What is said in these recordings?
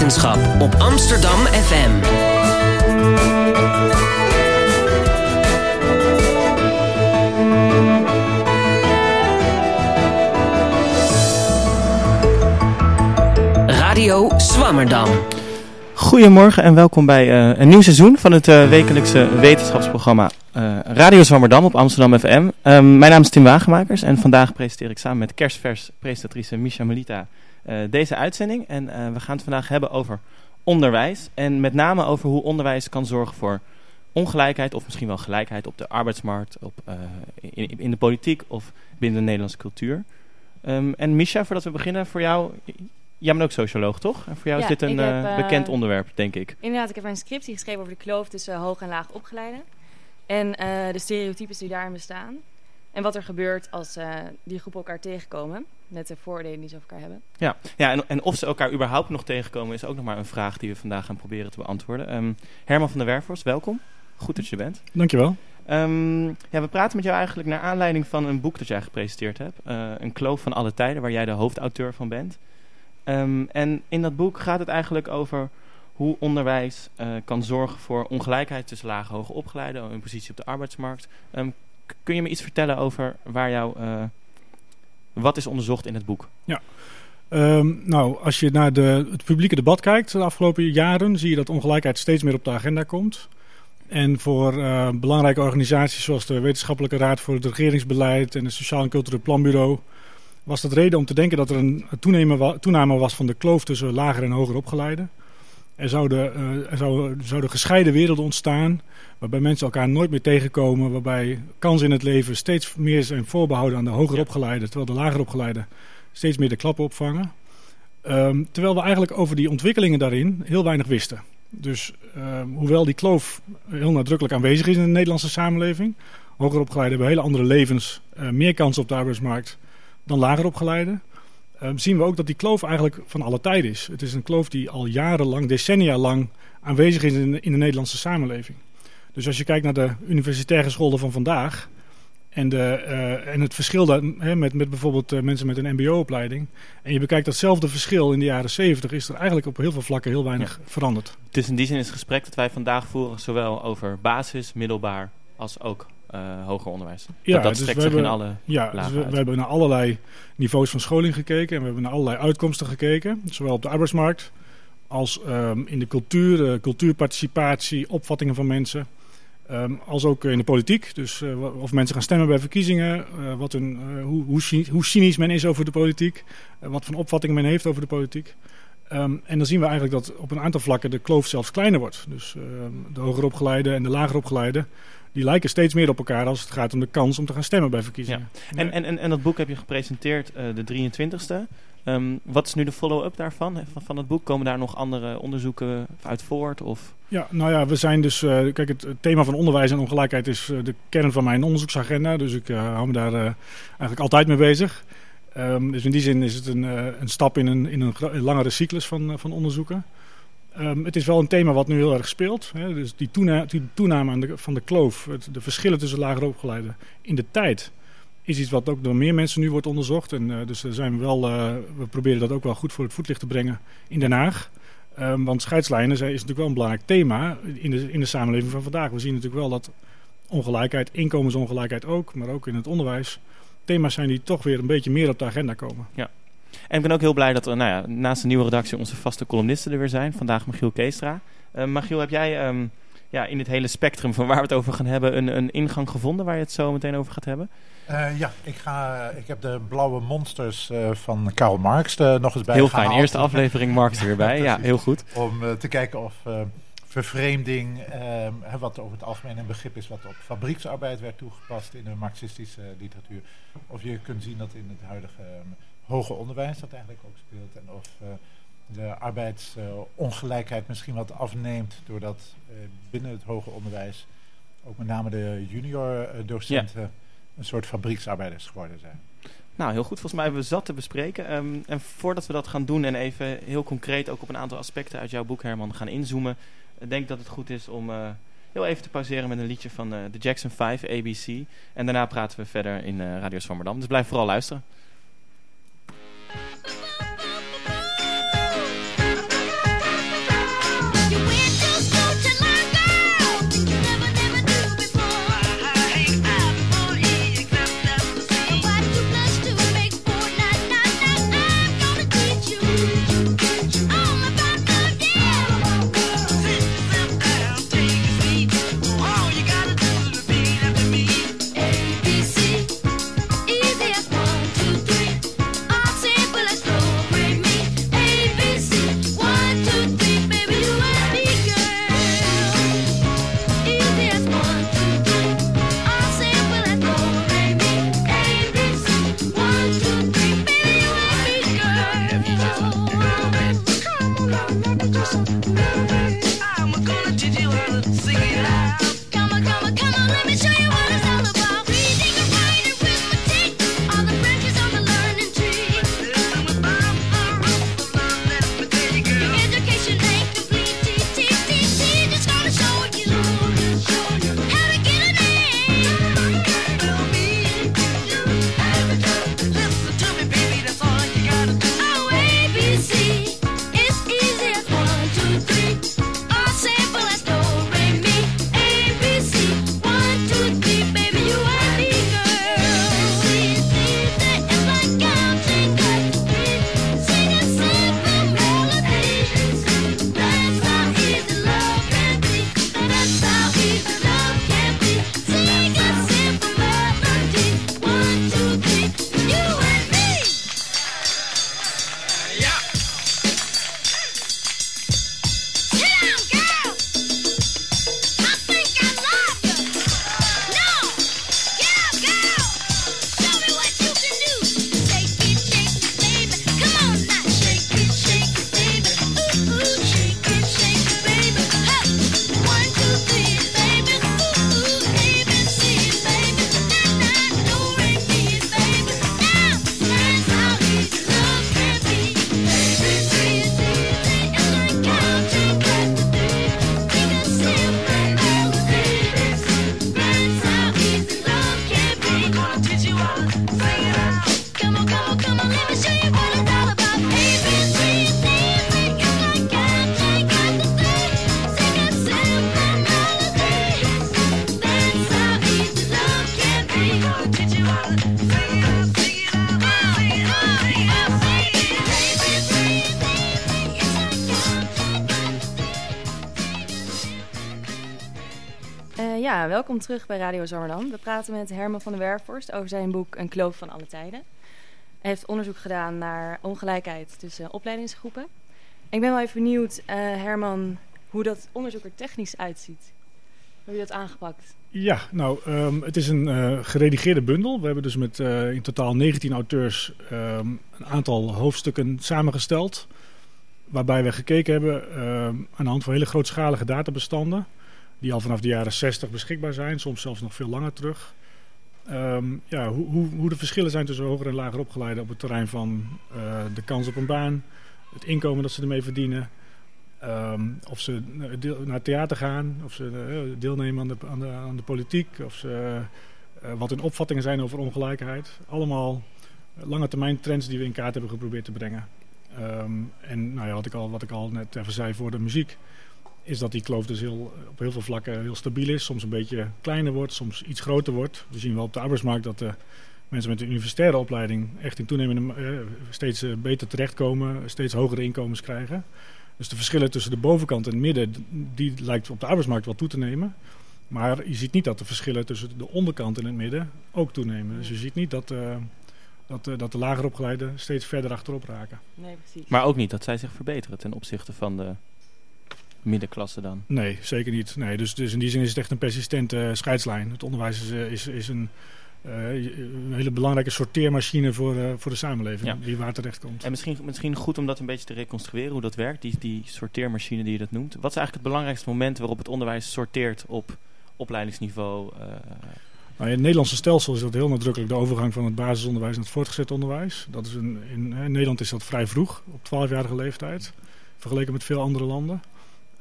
op Amsterdam FM. Radio Swammerdam. Goedemorgen en welkom bij uh, een nieuw seizoen van het uh, wekelijkse wetenschapsprogramma uh, Radio Zwammerdam op Amsterdam FM. Um, mijn naam is Tim Wagenmakers en vandaag presenteer ik samen met kerstvers presentatrice Misha Melita deze uitzending. En we gaan het vandaag hebben over onderwijs en met name over hoe onderwijs kan zorgen voor ongelijkheid of misschien wel gelijkheid op de arbeidsmarkt, op, in, in, de politiek of binnen de Nederlandse cultuur. Um, en Misha, voordat we beginnen, voor jou, Jij bent ook socioloog, toch? En voor jou ja, is dit een heb, uh, bekend onderwerp, denk ik. Inderdaad, ik heb een scriptie geschreven over de kloof tussen hoog en laag opgeleiden. En uh, de stereotypes die daarin bestaan. En wat er gebeurt als uh, die groepen elkaar tegenkomen. Met de voordelen die ze over elkaar hebben. Ja, ja en, en, of ze elkaar überhaupt nog tegenkomen is ook nog maar een vraag die we vandaag gaan proberen te beantwoorden. Um, Herman van der Werfhorst, welkom. Goed dat je er bent. Dankjewel. Um, ja, we praten met jou eigenlijk naar aanleiding van een boek dat jij gepresenteerd hebt. een kloof van alle tijden, waar jij de hoofdauteur van bent. Um, en in dat boek gaat het eigenlijk over hoe onderwijs uh, kan zorgen voor ongelijkheid tussen lage en hoge opgeleiden, hun positie op de arbeidsmarkt. Um, kun je me iets vertellen over waar jou, uh, wat is onderzocht in het boek? Ja. Um, nou, als je naar de, het publieke debat kijkt de afgelopen jaren, zie je dat ongelijkheid steeds meer op de agenda komt. En voor uh, belangrijke organisaties zoals de Wetenschappelijke Raad voor het Regeringsbeleid en het Sociaal en Cultureel Planbureau was dat reden om te denken dat er een toename was van de kloof tussen lager en hoger opgeleiden. Er zouden, uh, er zouden, zouden gescheiden werelden ontstaan, waarbij mensen elkaar nooit meer tegenkomen, waarbij kansen in het leven steeds meer zijn voorbehouden aan de hoger opgeleiden, terwijl de lager opgeleiden steeds meer de klappen opvangen. Um, terwijl we eigenlijk over die ontwikkelingen daarin heel weinig wisten. Dus um, hoewel die kloof heel nadrukkelijk aanwezig is in de Nederlandse samenleving, hoger opgeleiden hebben hele andere levens, uh, meer kansen op de arbeidsmarkt dan lager opgeleiden. Um, zien we ook dat die kloof eigenlijk van alle tijden is. Het is een kloof die al jarenlang, decennia lang aanwezig is in de, in de Nederlandse samenleving. Dus als je kijkt naar de universitaire scholen van vandaag en, de, uh, en het verschil daar, hè, met, met bijvoorbeeld uh, mensen met een mbo-opleiding. En je bekijkt datzelfde verschil in de jaren 70, is er eigenlijk op heel veel vlakken heel weinig ja. veranderd. Dus in die zin is het gesprek dat wij vandaag voeren zowel over basis, middelbaar als ook hoger onderwijs. Ja, dat, dat dus strekt zich hebben, in alle ja, dus we, we, hebben naar allerlei niveaus van scholing gekeken. En we hebben naar allerlei uitkomsten gekeken. Zowel op de arbeidsmarkt als um, in de cultuur, uh, cultuurparticipatie, opvattingen van mensen. Um, als ook in de politiek. Dus uh, of mensen gaan stemmen bij verkiezingen. wat een, hoe, hoe, hoe, cynisch men is over de politiek. wat voor opvattingen men heeft over de politiek. Um, en dan zien we eigenlijk dat op een aantal vlakken de kloof zelfs kleiner wordt. Dus de hoger opgeleide en de lager opgeleide die lijken steeds meer op elkaar als het gaat om de kans om te gaan stemmen bij verkiezingen. Ja. En, en, en, en dat boek heb je gepresenteerd uh, de 23e. Um, wat is nu de follow-up daarvan, van, van het boek? Komen daar nog andere onderzoeken uit voort? Of? Ja, nou ja, we zijn dus... Uh, kijk, het, het, thema van onderwijs en ongelijkheid is uh, de kern van mijn onderzoeksagenda. Dus ik hou me daar eigenlijk altijd mee bezig. Um, dus in die zin is het een, een stap in een, in een, een langere cyclus van, van onderzoeken. Um, het is wel een thema wat nu heel erg speelt. Hè. Dus die, die toename aan van de kloof, het, de verschillen tussen lager opgeleiden in de tijd, is iets wat ook door meer mensen nu wordt onderzocht. En uh, dus zijn we, wel, uh, we proberen dat ook wel goed voor het voetlicht te brengen in Den Haag. Um, want scheidslijnen is natuurlijk wel een belangrijk thema in de, in de samenleving van vandaag. We zien natuurlijk wel dat ongelijkheid, inkomensongelijkheid ook, maar ook in het onderwijs, thema's zijn die toch weer een beetje meer op de agenda komen. Ja. En ik ben ook heel blij dat er nou ja, naast de nieuwe redactie onze vaste columnisten er weer zijn. Vandaag Michiel Keestra. Uh, Michiel, heb jij um, ja, in het hele spectrum van waar we het over gaan hebben een, een ingang gevonden waar je het zo meteen over gaat hebben? Uh, ja, ik, ga, ik heb de blauwe monsters uh, van Karl Marx er nog eens bij Heel fijn, eerste aflevering Marx er weer bij. ja, heel goed. Om te kijken of vervreemding, wat over het algemeen een begrip is wat op fabrieksarbeid werd toegepast in de marxistische literatuur. Of je kunt zien dat in het huidige hoger onderwijs dat eigenlijk ook speelt. En of uh, de arbeidsongelijkheid uh, misschien wat afneemt doordat uh, binnen het hoger onderwijs ook met name de junior docenten ja. een soort fabrieksarbeiders geworden zijn. Nou, heel goed. Volgens mij hebben we zat te bespreken. Um, en voordat we dat gaan doen en even heel concreet ook op een aantal aspecten uit jouw boek, Herman, gaan inzoomen, denk dat het goed is om heel even te pauzeren met een liedje van de Jackson 5, ABC. En daarna praten we verder in Radio Zwammerdam. Dus blijf vooral luisteren. Welkom terug bij Radio Zwammerdam. We praten met Herman van der Werforst over zijn boek Een kloof van alle tijden. Hij heeft onderzoek gedaan naar ongelijkheid tussen opleidingsgroepen. Ik ben wel even benieuwd, uh, Herman, hoe dat onderzoek er technisch uitziet. Hoe heb je dat aangepakt? Ja, nou, um, het is een uh, geredigeerde bundel. We hebben dus met uh, in totaal 19 auteurs um, een aantal hoofdstukken samengesteld. Waarbij we gekeken hebben um, aan de hand van hele grootschalige databestanden. Die al vanaf de jaren 60 beschikbaar zijn, soms zelfs nog veel langer terug. ja, hoe, hoe, hoe, de verschillen zijn tussen hoger en lager opgeleiden op het terrein van uh, de kans op een baan, het inkomen dat ze ermee verdienen. Um, of ze naar theater gaan, of ze uh, deelnemen aan de, aan, de, politiek, of ze, uh, wat hun opvattingen zijn over ongelijkheid. Allemaal lange termijn trends die we in kaart hebben geprobeerd te brengen. Um, en nou ja, wat, ik al, wat ik al net even zei voor de muziek, is dat die kloof dus heel, op heel veel vlakken heel stabiel is. Soms een beetje kleiner wordt, soms iets groter wordt. We zien wel op de arbeidsmarkt dat de mensen met een universitaire opleiding echt in toenemende uh, steeds beter terechtkomen, steeds hogere inkomens krijgen. Dus de verschillen tussen de bovenkant en het midden, die lijkt op de arbeidsmarkt wel toe te nemen. Maar je ziet niet dat de verschillen tussen de onderkant en het midden ook toenemen. Dus je ziet niet dat, uh, dat, uh, dat de lager opgeleiden steeds verder achterop raken. Nee, precies. Maar ook niet dat zij zich verbeteren ten opzichte van de middenklasse dan? Nee, zeker niet. Nee, dus, dus in die zin is het echt een persistente uh, scheidslijn. Het onderwijs is, is, is een, uh, een hele belangrijke sorteermachine voor, uh, voor de samenleving, ja. die waar terecht komt. En misschien, misschien goed om dat een beetje te reconstrueren, hoe dat werkt, die, die sorteermachine die je dat noemt. Wat is eigenlijk het belangrijkste moment waarop het onderwijs sorteert op opleidingsniveau? Uh... Nou, in het Nederlandse stelsel is dat heel nadrukkelijk de overgang van het basisonderwijs naar het voortgezet onderwijs. Dat is een, in, in Nederland is dat vrij vroeg, op 12-jarige leeftijd, vergeleken met veel andere landen.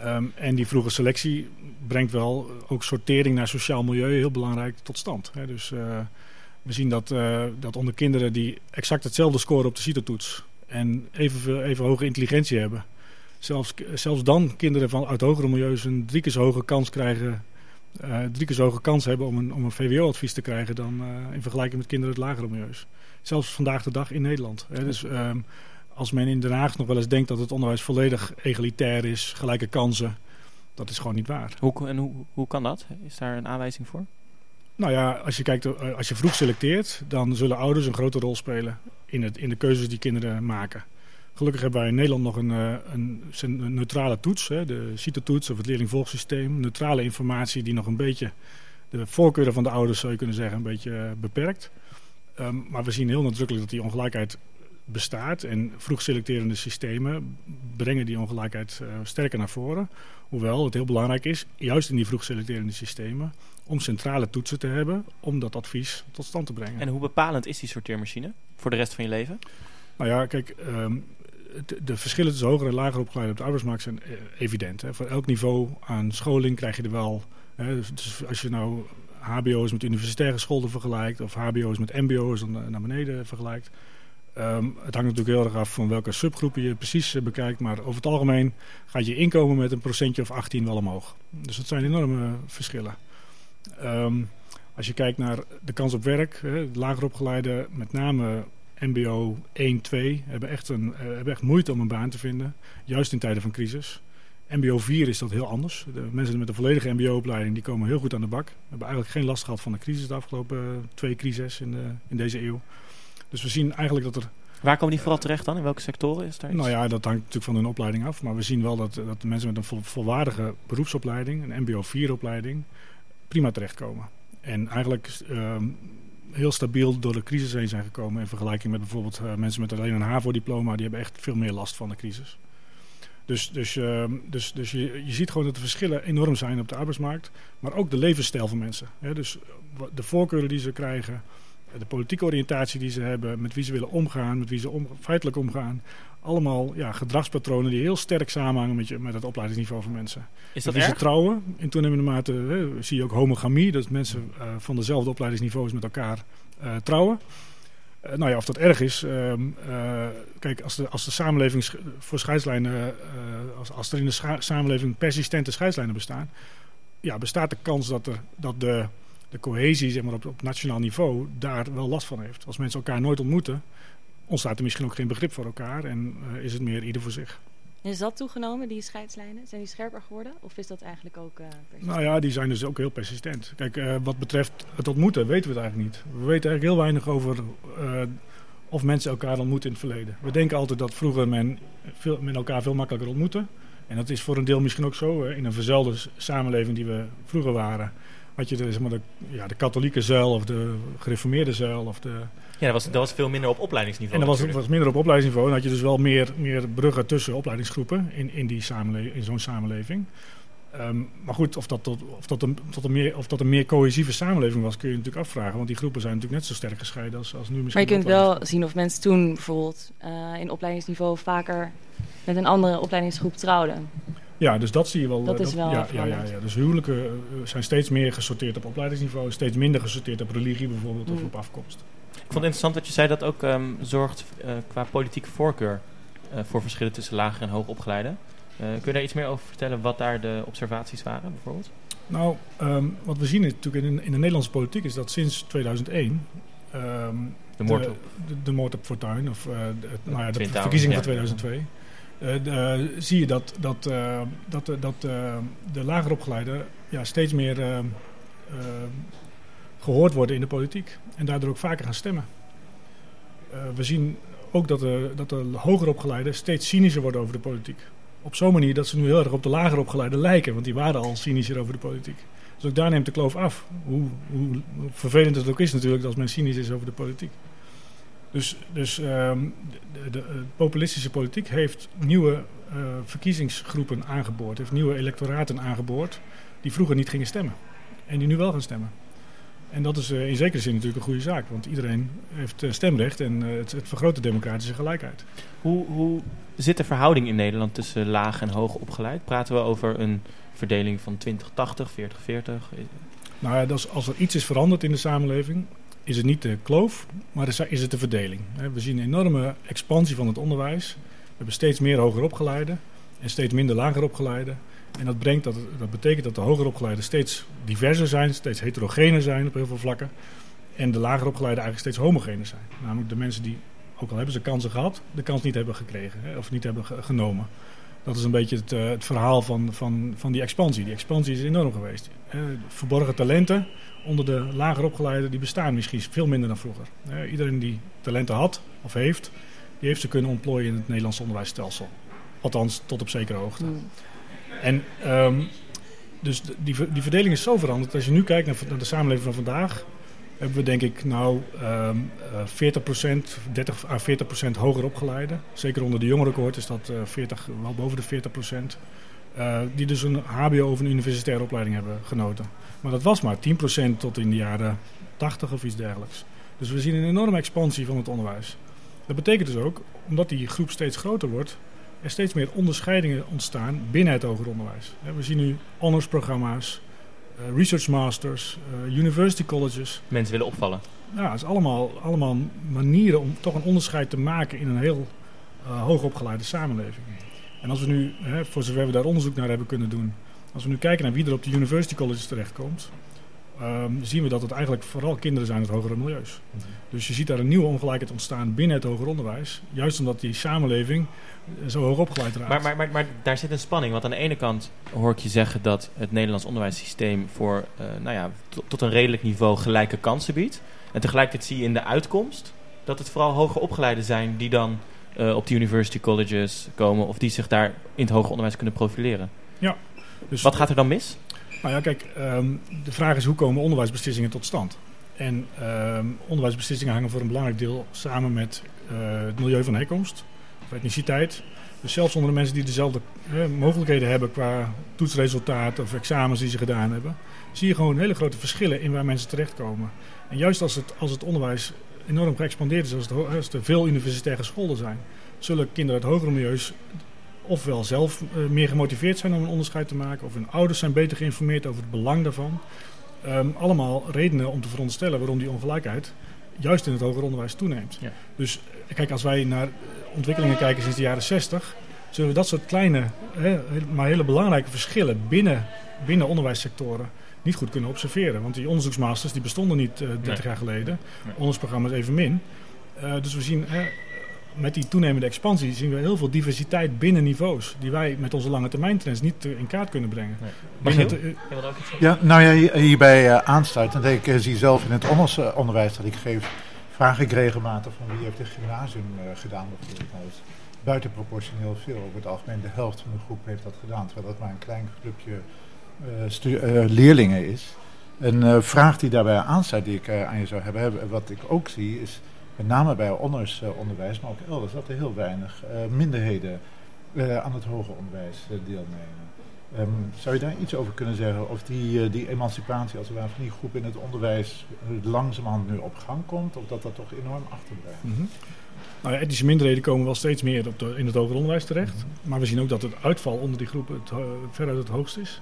Um, en die vroege selectie brengt wel ook sortering naar sociaal milieu heel belangrijk tot stand. Hè. Dus uh, we zien dat, uh, dat onder kinderen die exact hetzelfde scoren op de CITO-toets en even, even hoge intelligentie hebben, zelfs, zelfs dan kinderen van, uit hogere milieus een drie keer zo hoge kans krijgen, uh, hoge kans hebben om een, om een VWO-advies te krijgen dan in vergelijking met kinderen uit lagere milieus. Zelfs vandaag de dag in Nederland. Hè. Dus um, als men in Den Haag nog wel eens denkt dat het onderwijs volledig egalitair is, gelijke kansen, dat is gewoon niet waar. Hoe, en hoe, hoe kan dat? Is daar een aanwijzing voor? Nou ja, als je, kijkt, als je vroeg selecteert, dan zullen ouders een grote rol spelen in, het, in de keuzes die kinderen maken. Gelukkig hebben wij in Nederland nog een, een, een neutrale toets, hè, de CITO-toets of het leerlingvolgsysteem. Neutrale informatie die nog een beetje de voorkeuren van de ouders, zou je kunnen zeggen, een beetje beperkt. Um, maar we zien heel nadrukkelijk dat die ongelijkheid bestaat. En vroeg selecterende systemen brengen die ongelijkheid uh, sterker naar voren. Hoewel het heel belangrijk is, juist in die vroeg selecterende systemen, om centrale toetsen te hebben om dat advies tot stand te brengen. En hoe bepalend is die sorteermachine voor de rest van je leven? Nou ja, kijk, um, de, verschillen tussen hoger en lager opgeleid op de arbeidsmarkt zijn uh, evident. Hè. Voor elk niveau aan scholing krijg je er wel. Hè, dus, dus als je nou HBO's met universitaire scholen vergelijkt, of HBO's met MBO's naar beneden vergelijkt. Um, het hangt natuurlijk heel erg af van welke subgroepen je precies uh, bekijkt. Maar over het algemeen gaat je inkomen met een procentje of 18 wel omhoog. Dus dat zijn enorme verschillen. Um, als je kijkt naar de kans op werk, uh, lager opgeleide, met name MBO 1, 2, hebben echt, een, hebben echt moeite om een baan te vinden. Juist in tijden van crisis. MBO 4 is dat heel anders. De mensen met een volledige MBO-opleiding komen heel goed aan de bak. We hebben eigenlijk geen last gehad van de crisis de afgelopen twee crises in, de, in deze eeuw. Dus we zien eigenlijk dat er... Waar komen die vooral terecht dan? In welke sectoren is daar iets? Nou ja, dat hangt natuurlijk van hun opleiding af. Maar we zien wel dat, dat de mensen met een vol, volwaardige beroepsopleiding, een MBO 4-opleiding, prima terechtkomen. En eigenlijk um, heel stabiel door de crisis heen zijn gekomen. In vergelijking met bijvoorbeeld uh, mensen met alleen een HAVO-diploma. Die hebben echt veel meer last van de crisis. Dus, dus, uh, dus, dus je, je ziet gewoon dat de verschillen enorm zijn op de arbeidsmarkt. Maar ook de levensstijl van mensen. Hè? Dus de voorkeuren die ze krijgen de politieke oriëntatie die ze hebben, met wie ze willen omgaan, met wie ze om, feitelijk omgaan. Allemaal ja, gedragspatronen die heel sterk samenhangen met, je, met het opleidingsniveau van mensen. Is dat met wie erg? ze trouwen. In toenemende mate hè, zie je ook homogamie, dat mensen uh, van dezelfde opleidingsniveaus met elkaar uh, trouwen. Uh, nou ja, of dat erg is. Uh, kijk, als de, als de samenleving voor scheidslijnen. als, als er in de samenleving persistente scheidslijnen bestaan. Ja, bestaat de kans dat, er, dat de de cohesie zeg maar, op, op nationaal niveau daar wel last van heeft. Als mensen elkaar nooit ontmoeten, ontstaat er misschien ook geen begrip voor elkaar en uh, is het meer ieder voor zich. Is dat toegenomen, die scheidslijnen? Zijn die scherper geworden? Of is dat eigenlijk ook uh, persistent? Nou ja, die zijn dus ook heel persistent. Kijk, uh, wat betreft het ontmoeten weten we het eigenlijk niet. We weten eigenlijk heel weinig over of mensen elkaar ontmoeten in het verleden. We denken altijd dat vroeger men, veel, men elkaar veel makkelijker ontmoette. En dat is voor een deel misschien ook zo. In een verzuilde samenleving die we vroeger waren had je de, zeg maar, de, ja, de katholieke zuil of de gereformeerde zuil. Of de, ja, dat was, dat was veel minder op opleidingsniveau. En dat was, was, minder op opleidingsniveau. En had je dus wel meer, meer bruggen tussen opleidingsgroepen in, in, die samenle in zo'n samenleving. Um, maar goed, of dat, tot, of, dat een, tot een meer, of dat een meer cohesieve samenleving was, kun je natuurlijk afvragen. Want die groepen zijn natuurlijk net zo sterk gescheiden als, als nu misschien. Maar je kunt wel zien of mensen toen bijvoorbeeld uh, in opleidingsniveau vaker met een andere opleidingsgroep trouwden. Ja, dus dat zie je wel. Dat is wel ja, ja, ja, ja, Dus huwelijken zijn steeds meer gesorteerd op opleidingsniveau, steeds minder gesorteerd op religie bijvoorbeeld mm. of op afkomst. Ik vond het interessant dat je zei dat ook um, zorgt uh, qua politieke voorkeur uh, voor verschillen tussen lager en hoog opgeleiden. Uh, kun je daar iets meer over vertellen wat daar de observaties waren bijvoorbeeld? Nou, um, wat we zien natuurlijk in, in, de Nederlandse politiek is dat sinds 2001 um, de moord op, de, de, moord op Fortuyn of de, nou ja, de verkiezing van 2002 uh, zie je dat, dat, uh, dat, dat de lager opgeleiden ja, steeds meer gehoord worden in de politiek. En daardoor ook vaker gaan stemmen. we zien ook dat de, dat de hoger opgeleiden steeds cynischer worden over de politiek. Op zo'n manier dat ze nu heel erg op de lager opgeleiden lijken. Want die waren al cynischer over de politiek. Dus ook daar neemt de kloof af. Hoe, hoe vervelend het ook is natuurlijk als men cynisch is over de politiek. Dus, dus um, de, de, de, populistische politiek heeft nieuwe uh, verkiezingsgroepen aangeboord, heeft nieuwe electoraten aangeboord die vroeger niet gingen stemmen en die nu wel gaan stemmen. En dat is uh, in zekere zin natuurlijk een goede zaak, want iedereen heeft uh, stemrecht en het, het, vergroot de democratische gelijkheid. Hoe, hoe zit de verhouding in Nederland tussen laag en hoog opgeleid? Praten we over een verdeling van 20-80, 40-40? Nou ja, dat is, als er iets is veranderd in de samenleving, is het niet de kloof, maar is het de verdeling. We zien een enorme expansie van het onderwijs. We hebben steeds meer hoger opgeleiden en steeds minder lager opgeleiden. En dat, brengt dat, dat betekent dat de hoger opgeleiden steeds diverser zijn, steeds heterogener zijn op heel veel vlakken. En de lager opgeleiden eigenlijk steeds homogener zijn. Namelijk de mensen die, ook al hebben ze kansen gehad, de kans niet hebben gekregen of niet hebben genomen. Dat is een beetje het, uh, het verhaal van, van, van die expansie. Die expansie is enorm geweest. Verborgen talenten onder de lager opgeleiden, die bestaan misschien veel minder dan vroeger. Uh, iedereen die talenten had of heeft, die heeft ze kunnen ontplooien in het Nederlandse onderwijsstelsel. Althans, tot op zekere hoogte. Mm. En um, dus die, die verdeling is zo veranderd. Als je nu kijkt naar, naar de samenleving van vandaag, hebben we denk ik nou um, uh, 40%, 30 à 40% hoger opgeleiden. Zeker onder de jongere cohort is dat uh, 40, wel boven de 40%. Uh, die dus een HBO of een universitaire opleiding hebben genoten. Maar dat was maar 10% tot in de jaren 80 of iets dergelijks. Dus we zien een enorme expansie van het onderwijs. Dat betekent dus ook, omdat die groep steeds groter wordt, er steeds meer onderscheidingen ontstaan binnen het hoger onderwijs. We zien nu honorsprogramma's, uh, research masters, uh, university colleges. Mensen willen opvallen. Ja, het is allemaal, allemaal manieren om toch een onderscheid te maken in een heel uh, hoogopgeleide samenleving. En als we nu, hè, voor zover we daar onderzoek naar hebben kunnen doen, als we nu kijken naar wie er op de university colleges terechtkomt, um, zien we dat het eigenlijk vooral kinderen zijn uit hogere milieus. Dus je ziet daar een nieuwe ongelijkheid ontstaan binnen het hoger onderwijs, juist omdat die samenleving zo hoog opgeleid raakt. Maar, maar, maar, daar zit een spanning, want aan de ene kant hoor ik je zeggen dat het Nederlands onderwijssysteem voor uh, nou ja, tot een redelijk niveau gelijke kansen biedt. En tegelijkertijd zie je in de uitkomst dat het vooral hoger opgeleiden zijn die dan uh, op de university colleges komen of die zich daar in het hoger onderwijs kunnen profileren. Ja. Dus Wat gaat er dan mis? Nou ja, kijk, um, de vraag is hoe komen onderwijsbeslissingen tot stand? En um, onderwijsbeslissingen hangen voor een belangrijk deel samen met uh, het milieu van herkomst, of etniciteit. Dus zelfs onder de mensen die dezelfde uh, mogelijkheden hebben qua toetsresultaten of examens die ze gedaan hebben, zie je gewoon hele grote verschillen in waar mensen terechtkomen. En juist als het, als het onderwijs enorm geëxpandeerd is, als, het, als er veel universitaire scholen zijn, zullen kinderen uit hogere milieus ofwel zelf uh, meer gemotiveerd zijn om een onderscheid te maken, of hun ouders zijn beter geïnformeerd over het belang daarvan. Um, allemaal redenen om te veronderstellen waarom die ongelijkheid juist in het hoger onderwijs toeneemt. Ja. Dus kijk, als wij naar ontwikkelingen kijken sinds de jaren 60, zullen we dat soort kleine, hè, maar hele belangrijke verschillen binnen, binnen onderwijssectoren niet goed kunnen observeren. Want die onderzoeksmasters die bestonden niet uh, 30 nee. jaar geleden. Nee. Onderzoeksprogramma's evenmin. Uh, dus we zien met die toenemende expansie zien we heel veel diversiteit binnen niveaus. Die wij met onze lange termijn trends niet eh, in kaart kunnen brengen. Nee. Michiel? het, eh, Je wilde ook iets zeggen? Ja, nou ja, hier- hierbij eh, aansluitend. Ik eh, zie zelf in het eh, onderwijs dat ik geef, vraag ik regelmatig van wie heeft een gymnasium eh, gedaan bijvoorbeeld. Nou, dat is buitenproportioneel veel. Over het algemeen de helft van de groep heeft dat gedaan, terwijl dat maar een klein clubje eh, eh, leerlingen is. Een eh, vraag die daarbij aansluit die ik eh, aan je zou hebben, wat ik ook zie, is met name bij onderwijs, maar ook elders, dat er heel weinig eh, minderheden eh, aan het hoger onderwijs eh, deelnemen. Ehm, zou je daar iets over kunnen zeggen? Of die, eh, die emancipatie als het ware van die groep in het onderwijs eh, langzamerhand nu op gang komt? Of dat dat toch enorm achterblijft? Mhm. Nou ja, etnische minderheden komen wel steeds meer op de, in het hoger onderwijs terecht. Maar we zien ook dat het uitval onder die groepen het, veruit het hoogst is.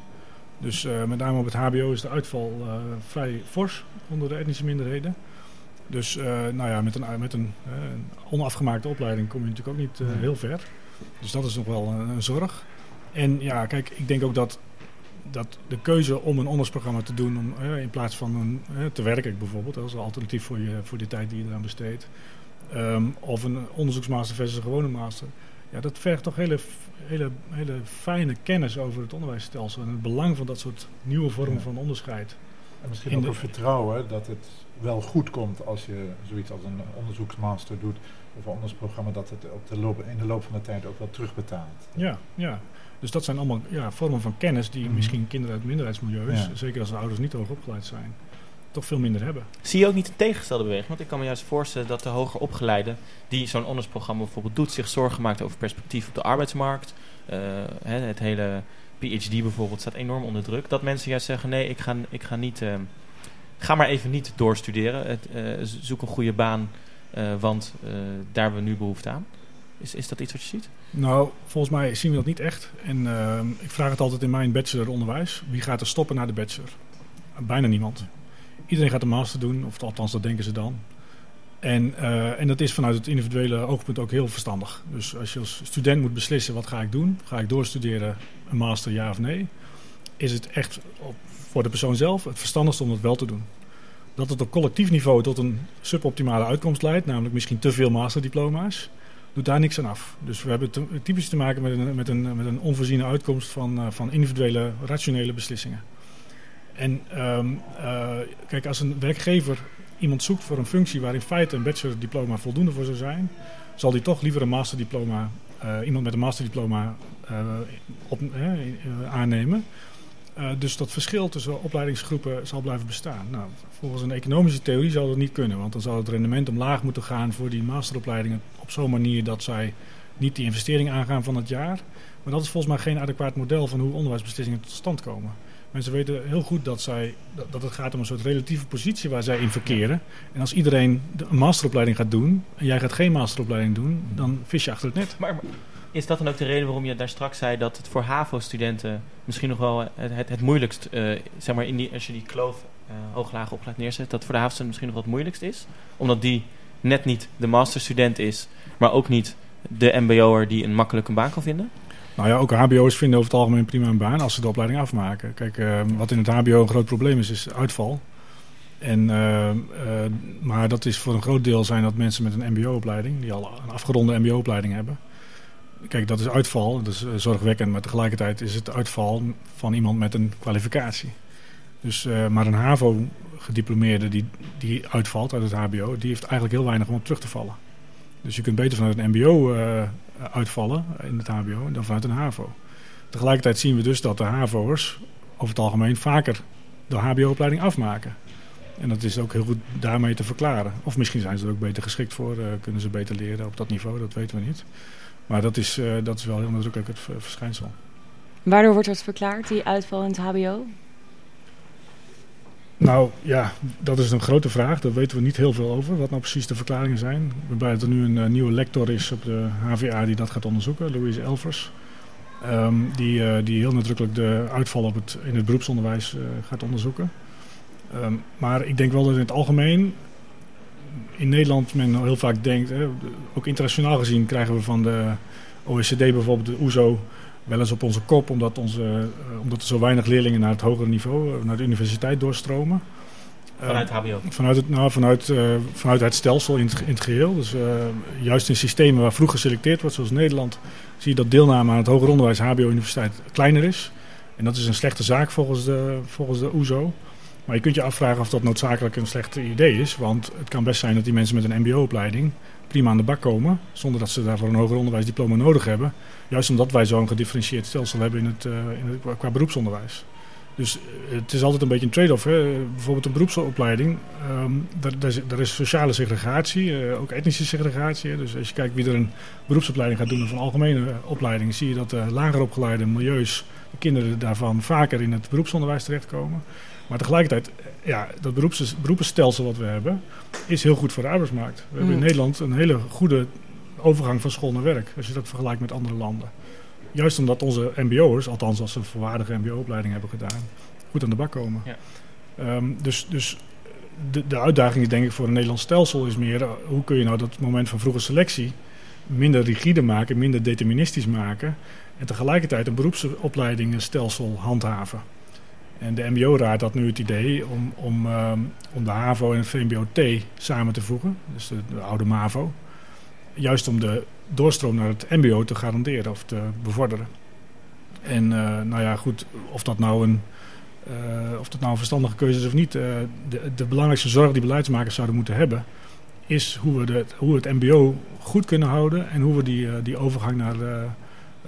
Dus eh, met name op het HBO is de uitval eh, vrij fors onder de etnische minderheden. Dus eh, nou ja, met, een, met een, een onafgemaakte opleiding kom je natuurlijk ook niet Nee. heel ver. Dus dat is nog wel een, een zorg. En ja, kijk, ik denk ook dat, dat de keuze om een onderwijsprogramma te doen, om, in plaats van een, te werken bijvoorbeeld, als alternatief voor, je, voor de tijd die je eraan besteedt, Ehm, of een onderzoeksmaster versus een gewone master. Ja, dat vergt toch hele, hele, hele fijne kennis over het onderwijsstelsel en het belang van dat soort nieuwe vormen Ja. van onderscheid. En misschien ook een vertrouwen dat het wel goed komt als je zoiets als een onderzoeksmaster doet of een onderzoeksprogramma, dat het op de loop, in de loop van de tijd ook wel terugbetaalt. Ja, ja. Dus dat zijn allemaal ja, vormen van kennis die Mhm. misschien kinderen uit minderheidsmilieus, Ja. zeker als de ouders niet hoog opgeleid zijn, toch veel minder hebben. Zie je ook niet een tegengestelde beweging? Want ik kan me juist voorstellen dat de hoger opgeleiden die zo'n onderwijsprogramma bijvoorbeeld doet, zich zorgen maakt over perspectief op de arbeidsmarkt. Eh, het hele PhD bijvoorbeeld staat enorm onder druk. Dat mensen juist zeggen, nee, ik ga, ik ga niet... eh, ga maar even niet doorstuderen. Het, eh, zoek een goede baan, want daar hebben we nu behoefte aan. Is, is dat iets wat je ziet? Nou, volgens mij zien we dat niet echt. En ik vraag het altijd in mijn bacheloronderwijs. Wie gaat er stoppen na de bachelor? Bijna niemand. Iedereen gaat een master doen, of althans dat denken ze dan. En, eh, en dat is vanuit het individuele oogpunt ook heel verstandig. Dus als je als student moet beslissen, wat ga ik doen? Ga ik doorstuderen, een master ja of nee? Is het echt voor de persoon zelf het verstandigste om dat wel te doen? Dat het op collectief niveau tot een suboptimale uitkomst leidt, namelijk misschien te veel masterdiploma's, doet daar niks aan af. Dus we hebben typisch te maken met een, met een, met een onvoorziene uitkomst van, eh, van individuele, rationele beslissingen. En ehm, eh, kijk, als een werkgever iemand zoekt voor een functie waar in feite een bachelordiploma voldoende voor zou zijn, zal die toch liever een masterdiploma, eh, iemand met een masterdiploma op, eh, eh, aannemen. Dus dat verschil tussen opleidingsgroepen zal blijven bestaan. Nou, volgens een economische theorie zou dat niet kunnen, want dan zou het rendement omlaag moeten gaan voor die masteropleidingen op zo'n manier dat zij niet die investering aangaan van het jaar. Maar dat is volgens mij geen adequaat model van hoe onderwijsbeslissingen tot stand komen. Mensen weten heel goed dat, zij, dat, het gaat om een soort relatieve positie waar zij in verkeren. En als iedereen de- een masteropleiding gaat doen en jij gaat geen masteropleiding doen, dan vis je achter het net. Maar, maar is dat dan ook de reden waarom je daar straks zei dat het voor HAVO-studenten misschien nog wel het, het, het moeilijkst, eh, zeg maar, in die, als je die kloof eh hoog-laag opgeleid neerzet, dat voor de HAVO-studenten misschien nog wat moeilijkst is? Omdat die net niet de masterstudent is, maar ook niet de MBO'er die een makkelijk een baan kan vinden? Nou ja, ook HBO's vinden over het algemeen prima een baan als ze de opleiding afmaken. Kijk, eh, wat in het HBO een groot probleem is, is uitval. En, eh, eh, maar dat is voor een groot deel zijn dat mensen met een MBO-opleiding, die al een afgeronde MBO-opleiding hebben. Kijk, dat is uitval, dat is eh, zorgwekkend, maar tegelijkertijd is het uitval van iemand met een kwalificatie. Dus, eh, maar een HAVO-gediplomeerde die, die uitvalt uit het HBO, die heeft eigenlijk heel weinig om op terug te vallen. Dus je kunt beter vanuit een MBO uitvallen in het HBO dan vanuit een HAVO. Tegelijkertijd zien we dus dat de HAVO'ers over het algemeen vaker de HBO-opleiding afmaken. En dat is ook heel goed daarmee te verklaren. Of misschien zijn ze er ook beter geschikt voor, eh, kunnen ze beter leren op dat niveau, dat weten we niet. Maar dat is, eh, dat is wel heel nadrukkelijk het verschijnsel. Waardoor wordt dat verklaard, die uitval in het HBO? Nou ja, dat is een grote vraag. Daar weten we niet heel veel over. Wat nou precies de verklaringen zijn. Dat er nu een eh, nieuwe lector is op de HVA die dat gaat onderzoeken. Louise Elvers. Ehm, die, eh, die heel nadrukkelijk de uitval op het, in het beroepsonderwijs eh, gaat onderzoeken. Ehm, maar ik denk wel dat in het algemeen in Nederland men heel vaak denkt, hè, ook internationaal gezien krijgen we van de OECD bijvoorbeeld, de OESO, wel eens op onze kop, omdat, onze, eh, omdat er zo weinig leerlingen naar het hogere niveau, eh, naar de universiteit doorstromen. Vanuit HBO? Vanuit het, nou, vanuit, vanuit het stelsel in het, in het geheel. Dus juist in systemen waar vroeg geselecteerd wordt, zoals Nederland, zie je dat deelname aan het hoger onderwijs, HBO-universiteit, kleiner is. En dat is een slechte zaak volgens de, volgens de OESO. Maar je kunt je afvragen of dat noodzakelijk een slecht idee is. Want het kan best zijn dat die mensen met een mbo-opleiding prima aan de bak komen. Zonder dat ze daarvoor een hoger onderwijsdiploma nodig hebben. Juist omdat wij zo'n gedifferentieerd stelsel hebben in het, uh, in het, qua beroepsonderwijs. Dus eh, het is altijd een beetje een trade-off. Bijvoorbeeld een beroepsopleiding, um, daar, daar, is, sociale segregatie, uh, ook etnische segregatie. Dus als je kijkt wie er een beroepsopleiding gaat doen of een algemene opleiding, zie je dat uh, lager opgeleide milieus, de kinderen daarvan vaker in het beroepsonderwijs terechtkomen. Maar tegelijkertijd, ja, dat beroeps, beroepenstelsel wat we hebben, is heel goed voor de arbeidsmarkt. We hebben in Mm. Nederland een hele goede overgang van school naar werk, als je dat vergelijkt met andere landen. Juist omdat onze mbo'ers, althans als ze een volwaardige mbo-opleiding hebben gedaan, goed aan de bak komen. Ja. Ehm, dus dus de, de uitdaging is denk ik voor een Nederlands stelsel is meer, uh, hoe kun je nou dat moment van vroege selectie minder rigide maken, minder deterministisch maken en tegelijkertijd een beroepsopleidingenstelsel handhaven. En de MBO-raad had nu het idee om, om, um, om de HAVO en het VMBO-T samen te voegen, dus de, de oude MAVO. Juist om de doorstroom naar het MBO te garanderen of te bevorderen. En uh, nou ja, goed, of dat nou een, uh, of dat nou een verstandige keuze is of niet. Uh, de, de belangrijkste zorg die beleidsmakers zouden moeten hebben, is hoe we, de, hoe het MBO goed kunnen houden en hoe we die, die overgang naar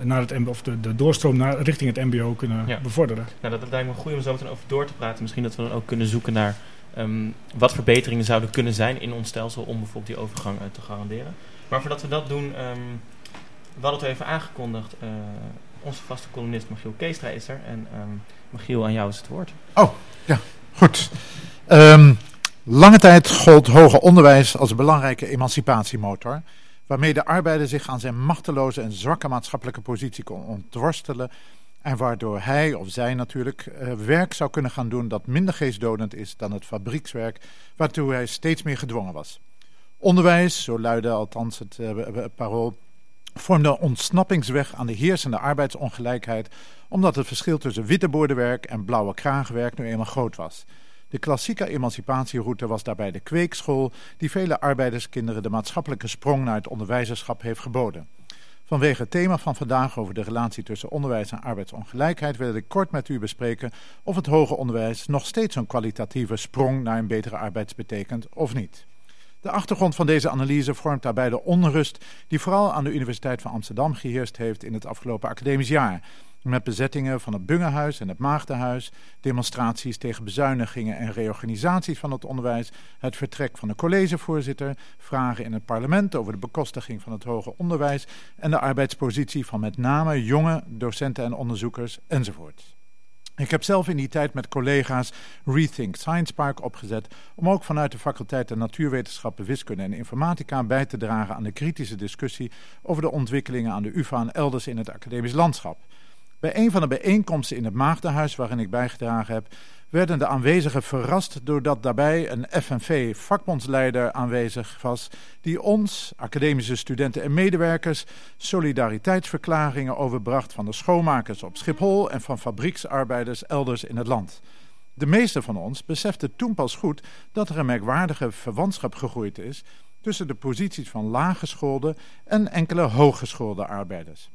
naar het MBO, of de, de doorstroom naar, richting het MBO kunnen ja. bevorderen. Nou, dat, dat lijkt me goed om zo meteen over door te praten. Misschien dat we dan ook kunnen zoeken naar um, wat verbeteringen zouden kunnen zijn in ons stelsel om bijvoorbeeld die overgang uh, te garanderen. Maar voordat we dat doen, um, we hadden het even aangekondigd. Uh, onze vaste columnist Michiel Keestra is er. En um, Michiel, aan jou is het woord. Oh, ja, goed. Um, lange tijd gold hoger onderwijs als een belangrijke emancipatiemotor waarmee de arbeider zich aan zijn machteloze en zwakke maatschappelijke positie kon ontworstelen en waardoor hij of zij natuurlijk uh, werk zou kunnen gaan doen dat minder geestdodend is dan het fabriekswerk waartoe hij steeds meer gedwongen was. Onderwijs, zo luidde althans het uh, parool, vormde een ontsnappingsweg aan de heersende arbeidsongelijkheid omdat het verschil tussen witteboordenwerk en blauwe kragenwerk nu eenmaal groot was. De klassieke emancipatieroute was daarbij de kweekschool, die vele arbeiderskinderen de maatschappelijke sprong naar het onderwijzerschap heeft geboden. Vanwege het thema van vandaag over de relatie tussen onderwijs en arbeidsongelijkheid wil ik kort met u bespreken of het hoger onderwijs nog steeds een kwalitatieve sprong naar een betere arbeid betekent of niet. De achtergrond van deze analyse vormt daarbij de onrust die vooral aan de Universiteit van Amsterdam geheerst heeft in het afgelopen academisch jaar. Met bezettingen van het Bungehuis en het Maagdenhuis, demonstraties tegen bezuinigingen en reorganisaties van het onderwijs, het vertrek van de collegevoorzitter, vragen in het parlement over de bekostiging van het hoger onderwijs en de arbeidspositie van met name jonge docenten en onderzoekers enzovoort. Ik heb zelf in die tijd met collega's Rethink Science Park opgezet om ook vanuit de faculteiten Natuurwetenschappen, Wiskunde en Informatica bij te dragen aan de kritische discussie over de ontwikkelingen aan de UvA en elders in het academisch landschap. Bij een van de bijeenkomsten in het Maagdenhuis waarin ik bijgedragen heb, werden de aanwezigen verrast doordat daarbij een FNV-vakbondsleider aanwezig was die ons, academische studenten en medewerkers, solidariteitsverklaringen overbracht van de schoonmakers op Schiphol en van fabrieksarbeiders elders in het land. De meeste van ons beseften toen pas goed dat er een merkwaardige verwantschap gegroeid is tussen de posities van laaggeschoolde en enkele hooggeschoolde arbeiders.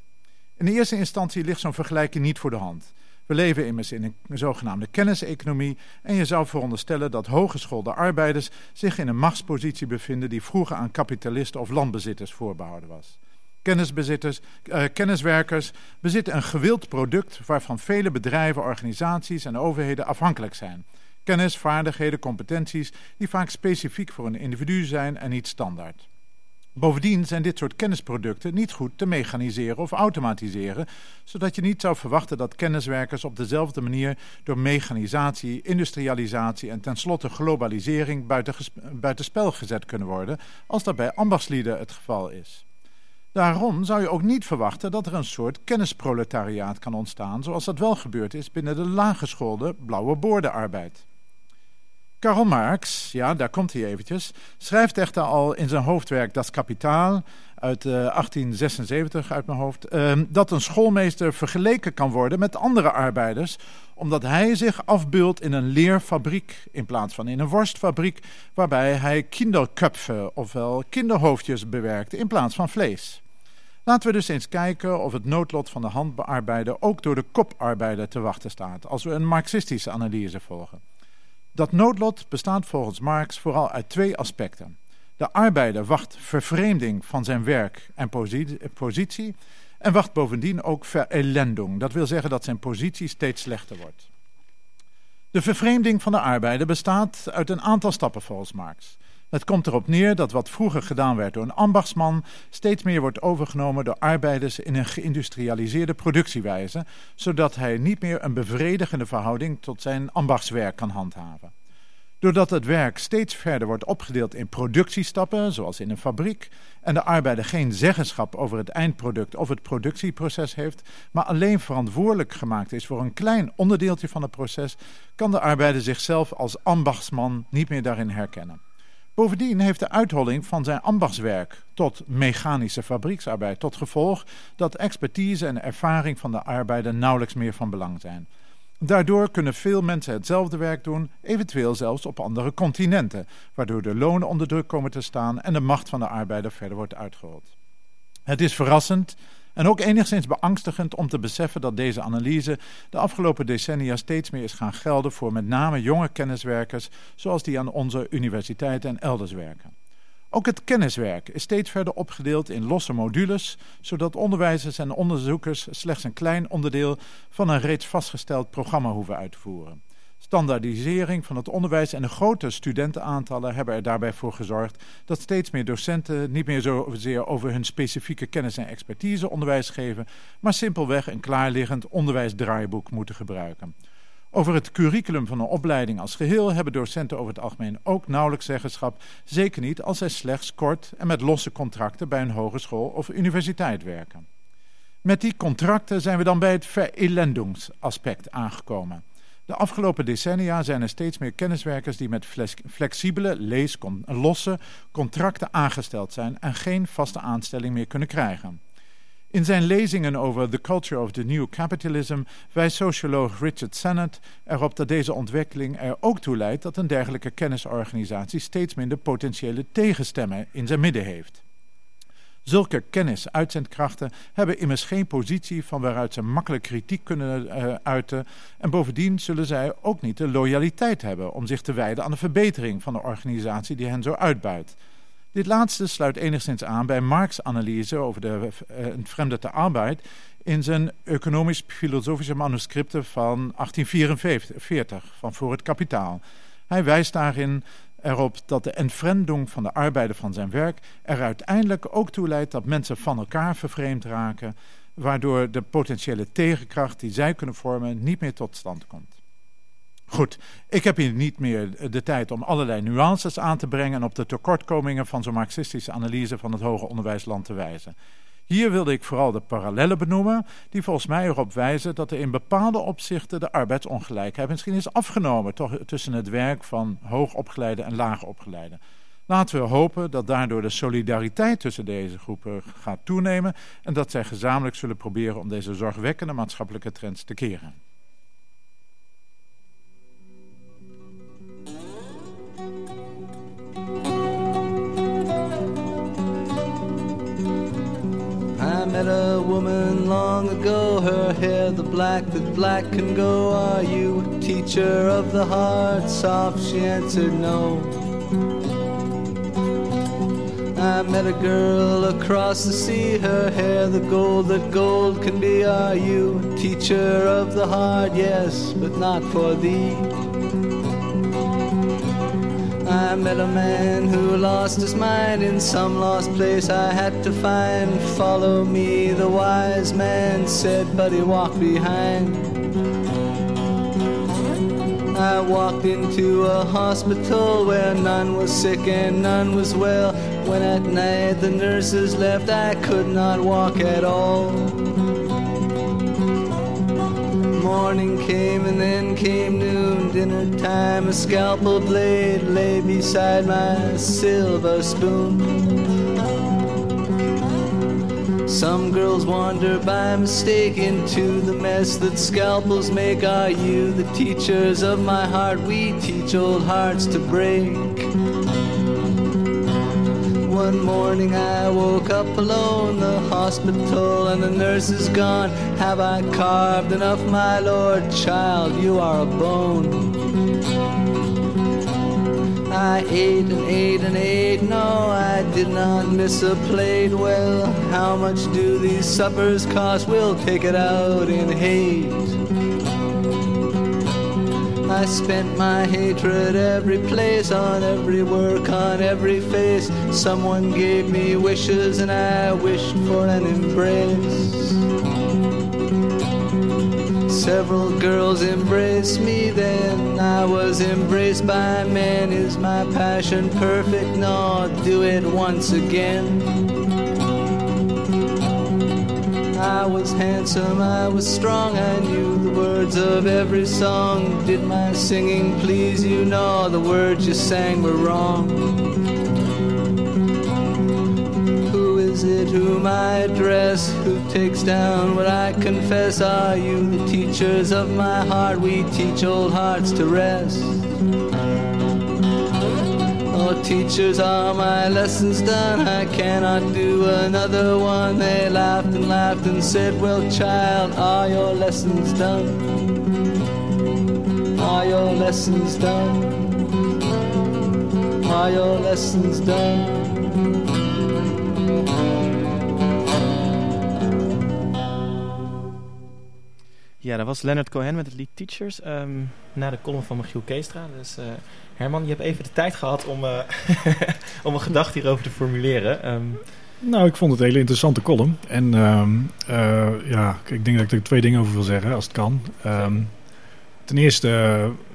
In de eerste instantie ligt zo'n vergelijking niet voor de hand. We leven immers in een zogenaamde kenniseconomie en je zou veronderstellen dat hooggeschoolde arbeiders zich in een machtspositie bevinden die vroeger aan kapitalisten of landbezitters voorbehouden was. Kennisbezitters, uh, kenniswerkers bezitten een gewild product waarvan vele bedrijven, organisaties en overheden afhankelijk zijn. Kennis, vaardigheden, competenties die vaak specifiek voor een individu zijn en niet standaard. Bovendien zijn dit soort kennisproducten niet goed te mechaniseren of automatiseren, zodat je niet zou verwachten dat kenniswerkers op dezelfde manier door mechanisatie, industrialisatie en tenslotte globalisering buitenspel gezet kunnen worden, als dat bij ambachtslieden het geval is. Daarom zou je ook niet verwachten dat er een soort kennisproletariaat kan ontstaan, zoals dat wel gebeurd is binnen de laaggeschoolde blauwe boordenarbeid. Karl Marx, ja, daar komt hij eventjes, schrijft echter al in zijn hoofdwerk Das Kapitaal uit 1876 uit mijn hoofd, ehm, dat een schoolmeester vergeleken kan worden met andere arbeiders, omdat hij zich afbeeldt in een leerfabriek in plaats van in een worstfabriek, waarbij hij kinderköpfen, ofwel kinderhoofdjes bewerkt in plaats van vlees. Laten we dus eens kijken of het noodlot van de handbearbeider ook door de koparbeider te wachten staat, als we een marxistische analyse volgen. Dat noodlot bestaat volgens Marx vooral uit twee aspecten. De arbeider wacht vervreemding van zijn werk en positie en wacht bovendien ook verelendung. Dat wil zeggen dat zijn positie steeds slechter wordt. De vervreemding van de arbeider bestaat uit een aantal stappen volgens Marx. Het komt erop neer dat wat vroeger gedaan werd door een ambachtsman steeds meer wordt overgenomen door arbeiders in een geïndustrialiseerde productiewijze, zodat hij niet meer een bevredigende verhouding tot zijn ambachtswerk kan handhaven. Doordat het werk steeds verder wordt opgedeeld in productiestappen, zoals in een fabriek, en de arbeider geen zeggenschap over het eindproduct of het productieproces heeft, maar alleen verantwoordelijk gemaakt is voor een klein onderdeeltje van het proces, kan de arbeider zichzelf als ambachtsman niet meer daarin herkennen. Bovendien heeft de uitholling van zijn ambachtswerk tot mechanische fabrieksarbeid tot gevolg dat expertise en ervaring van de arbeider nauwelijks meer van belang zijn. Daardoor kunnen veel mensen hetzelfde werk doen, eventueel zelfs op andere continenten, waardoor de lonen onder druk komen te staan en de macht van de arbeider verder wordt uitgerold. Het is verrassend en ook enigszins beangstigend om te beseffen dat deze analyse de afgelopen decennia steeds meer is gaan gelden voor met name jonge kenniswerkers, zoals die aan onze universiteiten en elders werken. Ook het kenniswerk is steeds verder opgedeeld in losse modules, zodat onderwijzers en onderzoekers slechts een klein onderdeel van een reeds vastgesteld programma hoeven uit te voeren. Standaardisering van het onderwijs en de grote studentenaantallen hebben er daarbij voor gezorgd dat steeds meer docenten niet meer zozeer over hun specifieke kennis en expertise onderwijs geven, maar simpelweg een klaarliggend onderwijsdraaiboek moeten gebruiken. Over het curriculum van een opleiding als geheel hebben docenten over het algemeen ook nauwelijks zeggenschap, zeker niet als zij slechts kort en met losse contracten bij een hogeschool of universiteit werken. Met die contracten zijn we dan bij het verelendungsaspect aangekomen. De afgelopen decennia zijn er steeds meer kenniswerkers die met flexibele, losse contracten aangesteld zijn en geen vaste aanstelling meer kunnen krijgen. In zijn lezingen over The Culture of the New Capitalism wijst socioloog Richard Sennett erop dat deze ontwikkeling er ook toe leidt dat een dergelijke kennisorganisatie steeds minder potentiële tegenstemmen in zijn midden heeft. Zulke kennis-uitzendkrachten hebben immers geen positie van waaruit ze makkelijk kritiek kunnen uh, uiten en bovendien zullen zij ook niet de loyaliteit hebben om zich te wijden aan de verbetering van de organisatie die hen zo uitbuit. Dit laatste sluit enigszins aan bij Marx' analyse over de uh, arbeid in zijn economisch-filosofische manuscripten van 1844, van Voor het Kapitaal. Hij wijst daarin erop dat de entfremdung van de arbeider van zijn werk er uiteindelijk ook toe leidt dat mensen van elkaar vervreemd raken, waardoor de potentiële tegenkracht die zij kunnen vormen niet meer tot stand komt. Goed, ik heb hier niet meer de tijd om allerlei nuances aan te brengen en op de tekortkomingen van zo'n marxistische analyse van het hoger onderwijsland te wijzen. Hier wilde ik vooral de parallellen benoemen, die volgens mij erop wijzen dat er in bepaalde opzichten de arbeidsongelijkheid misschien is afgenomen tussen het werk van hoogopgeleide en laagopgeleide. Laten we hopen dat daardoor de solidariteit tussen deze groepen gaat toenemen en dat zij gezamenlijk zullen proberen om deze zorgwekkende maatschappelijke trends te keren. Met a woman long ago, her hair the black that black can go. Are you a teacher of the heart? Soft, she answered no. I met a girl across the sea, her hair the gold that gold can be. Are you a teacher of the heart? Yes, but not for thee. I met a man who lost his mind in some lost place I had to find. Follow me, the wise man said, but he walked behind. I walked into a hospital where none was sick and none was well. When at night the nurses left, I could not walk at all. Morning came and then came noon, dinner time a scalpel blade lay beside my silver spoon. Some girls wander by mistake into the mess that scalpels make. Are you the teachers of my heart? We teach old hearts to break. One morning I woke up alone, the hospital and the nurse is gone. Have I carved enough, my lord? Child, you are a bone. I ate and ate and ate, no, I did not miss a plate. Well, how much do these suppers cost? We'll take it out in hate. I spent my hatred every place, on every work, on every face. Someone gave me wishes and I wished for an embrace. Several girls embraced me then. I was embraced by men. Is my passion perfect? No, do it once again. I was handsome, I was strong, I knew the words of every song. Did my singing please you? No, the words you sang were wrong. Whom I address? Who takes down what I confess? Are you the teachers of my heart? We teach old hearts to rest. Oh, teachers, are my lessons done? I cannot do another one. They laughed and laughed and said, Well, child, are your lessons done? Are your lessons done? Are your lessons done? Ja, dat was Leonard Cohen met het lied Teachers. ehm, na de column van Michiel Keestra. Dus eh, Herman, je hebt even de tijd gehad om, eh, om een gedachte hierover te formuleren. Ehm, Nou, ik vond het een hele interessante column. En ehm, eh, ja, ik denk dat ik er twee dingen over wil zeggen, als het kan. Ten eerste,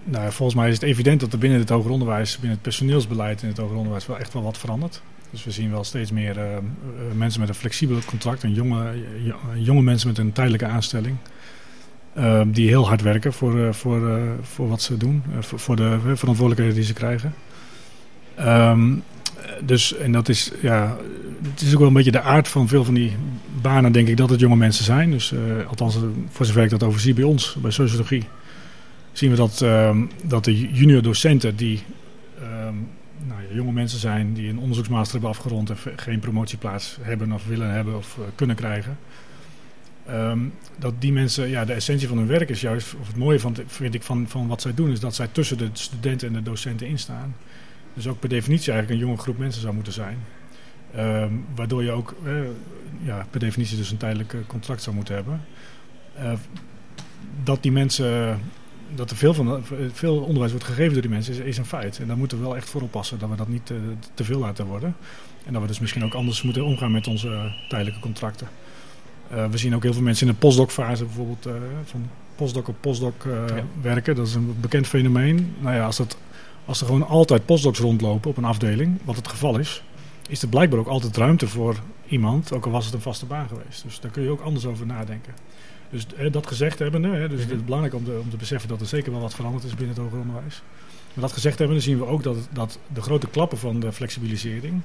nou, volgens mij is het evident dat er binnen het hoger onderwijs, binnen het personeelsbeleid in het hoger onderwijs, wel echt wel wat verandert. Dus we zien wel steeds meer mensen met een flexibel contract en jonge, jo- jonge mensen met een tijdelijke aanstelling. Ehm, die heel hard werken voor, eh, voor, eh, voor wat ze doen, eh, voor, de verantwoordelijkheden die ze krijgen. Ehm, eh, dus, en dat is, ja, het is ook wel een beetje de aard van veel van die banen, denk ik, dat het jonge mensen zijn. Dus, althans, voor zover ik dat overzie bij ons, bij sociologie, zien we dat, ehm, dat de junior docenten die nou, jonge mensen zijn, die een onderzoeksmaster hebben afgerond en geen promotieplaats hebben of willen hebben of kunnen krijgen. Ehm, dat die mensen, ja, de essentie van hun werk is juist, of het mooie van, vind ik van, van wat zij doen, is dat zij tussen de studenten en de docenten instaan. Dus ook per definitie eigenlijk een jonge groep mensen zou moeten zijn. Ehm, waardoor je ook eh, ja, per definitie dus een tijdelijk eh, contract zou moeten hebben. Eh, dat die mensen, dat er veel, van, veel onderwijs wordt gegeven door die mensen, is, een feit. En daar moeten we wel echt voor oppassen dat we dat niet te veel laten worden. En dat we dus misschien ook anders moeten omgaan met onze tijdelijke contracten. Eh, we zien ook heel veel mensen in de postdoc-fase bijvoorbeeld eh, van postdoc op postdoc eh, Ja. werken. Dat is een bekend fenomeen. Nou ja, als, dat, als er gewoon altijd postdocs rondlopen op een afdeling, wat het geval is, is er blijkbaar ook altijd ruimte voor iemand, ook al was het een vaste baan geweest. Dus daar kun je ook anders over nadenken. Dus eh, dat gezegd hebbende, hè, dus het is belangrijk om te, om te beseffen dat er zeker wel wat veranderd is binnen het hoger onderwijs. Maar dat gezegd hebbende zien we ook dat, dat de grote klappen van de flexibilisering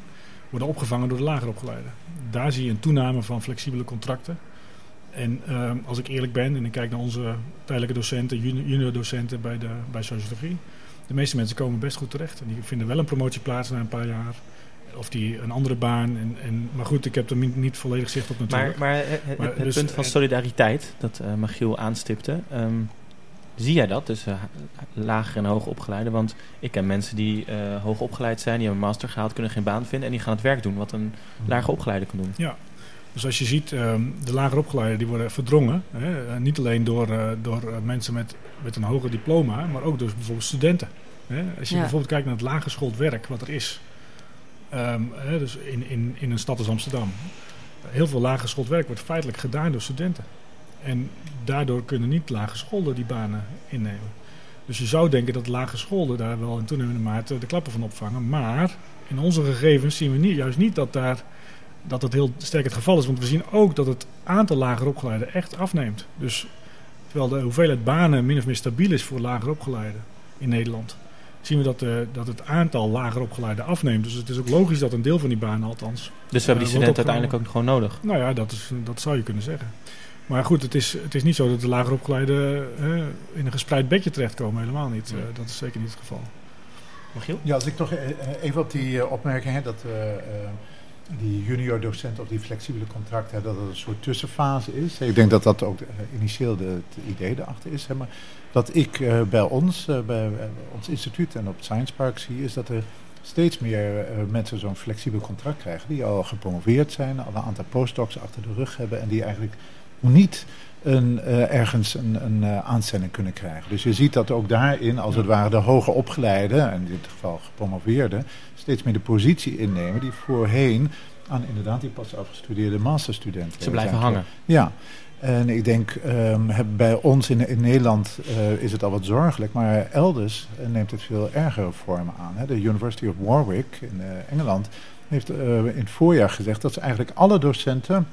worden opgevangen door de lager opgeleiden. Daar zie je een toename van flexibele contracten. En ehm, als ik eerlijk ben en ik kijk naar onze tijdelijke docenten, juni- junior docenten bij, de, bij sociologie. De meeste mensen komen best goed terecht. En die vinden wel een promotieplaats na een paar jaar. Of die een andere baan. En, en, maar goed, ik heb er niet, volledig zicht op maar natuurlijk. maar het, het- Maar het dus, punt van eh, solidariteit, dat eh Michiel aanstipte, ehm, zie jij dat tussen ha- lager en hoog opgeleide? Want ik ken mensen die eh hoog opgeleid zijn, die hebben een master gehaald, kunnen geen baan vinden en die gaan het werk doen wat een lager opgeleide kan doen. Dus als je ziet, ehm, de lager opgeleiden die worden verdrongen. Hè, eh, niet alleen door, eh, door eh, mensen met, met een hoger diploma, maar ook door bijvoorbeeld studenten. Hè. Als je Ja. bijvoorbeeld kijkt naar het lagerschoold werk, wat er is. ehm, hè, dus in, in, in een stad als Amsterdam. Heel veel lagerschoold werk wordt feitelijk gedaan door studenten. En daardoor kunnen niet lagerscholden die banen innemen. Dus je zou denken dat lagerscholden daar wel in toenemende mate de klappen van opvangen. Maar in onze gegevens zien we niet, juist niet dat daar dat het heel sterk het geval is. Want we zien ook dat het aantal lager opgeleiden echt afneemt. Dus terwijl de hoeveelheid banen min of meer stabiel is voor lager opgeleiden, in Nederland, zien we dat, eh, dat het aantal lager opgeleiden afneemt. Dus het is ook logisch dat een deel van die banen althans... Dus we hebben die Eh, studenten uiteindelijk ook gewoon nodig. Nou ja, dat, is, dat zou je kunnen zeggen. Maar goed, het is, het is niet zo dat de lager opgeleiden eh, in een gespreid bedje terechtkomen. Helemaal niet. Eh, dat is zeker niet het geval. Michiel? Ja, als ik toch eh, eh, even op die opmerking, hè, dat eh, eh, die junior docent of die flexibele contracten, hè, dat het een soort tussenfase is. Ik denk dat dat ook initieel de, het idee erachter is. Hè, maar dat ik eh, bij ons, eh, bij ons instituut en op het Science Park zie, is dat er steeds meer mensen zo'n flexibel contract krijgen. Die al gepromoveerd zijn, al een aantal postdocs achter de rug hebben en die eigenlijk niet een, eh, ergens een, een eh, aanstelling kunnen krijgen. Dus je ziet dat ook daarin, als het ware, de hoger opgeleide, en in dit geval gepromoveerde, steeds meer de positie innemen die voorheen aan inderdaad die pas afgestudeerde masterstudenten Ze blijven hangen. ja, en ik denk ehm, bij ons in, in Nederland eh, is het al wat zorgelijk, maar elders neemt het veel ergere vormen aan. Hè. De University of Warwick in Engeland heeft in het voorjaar gezegd dat ze eigenlijk alle docenten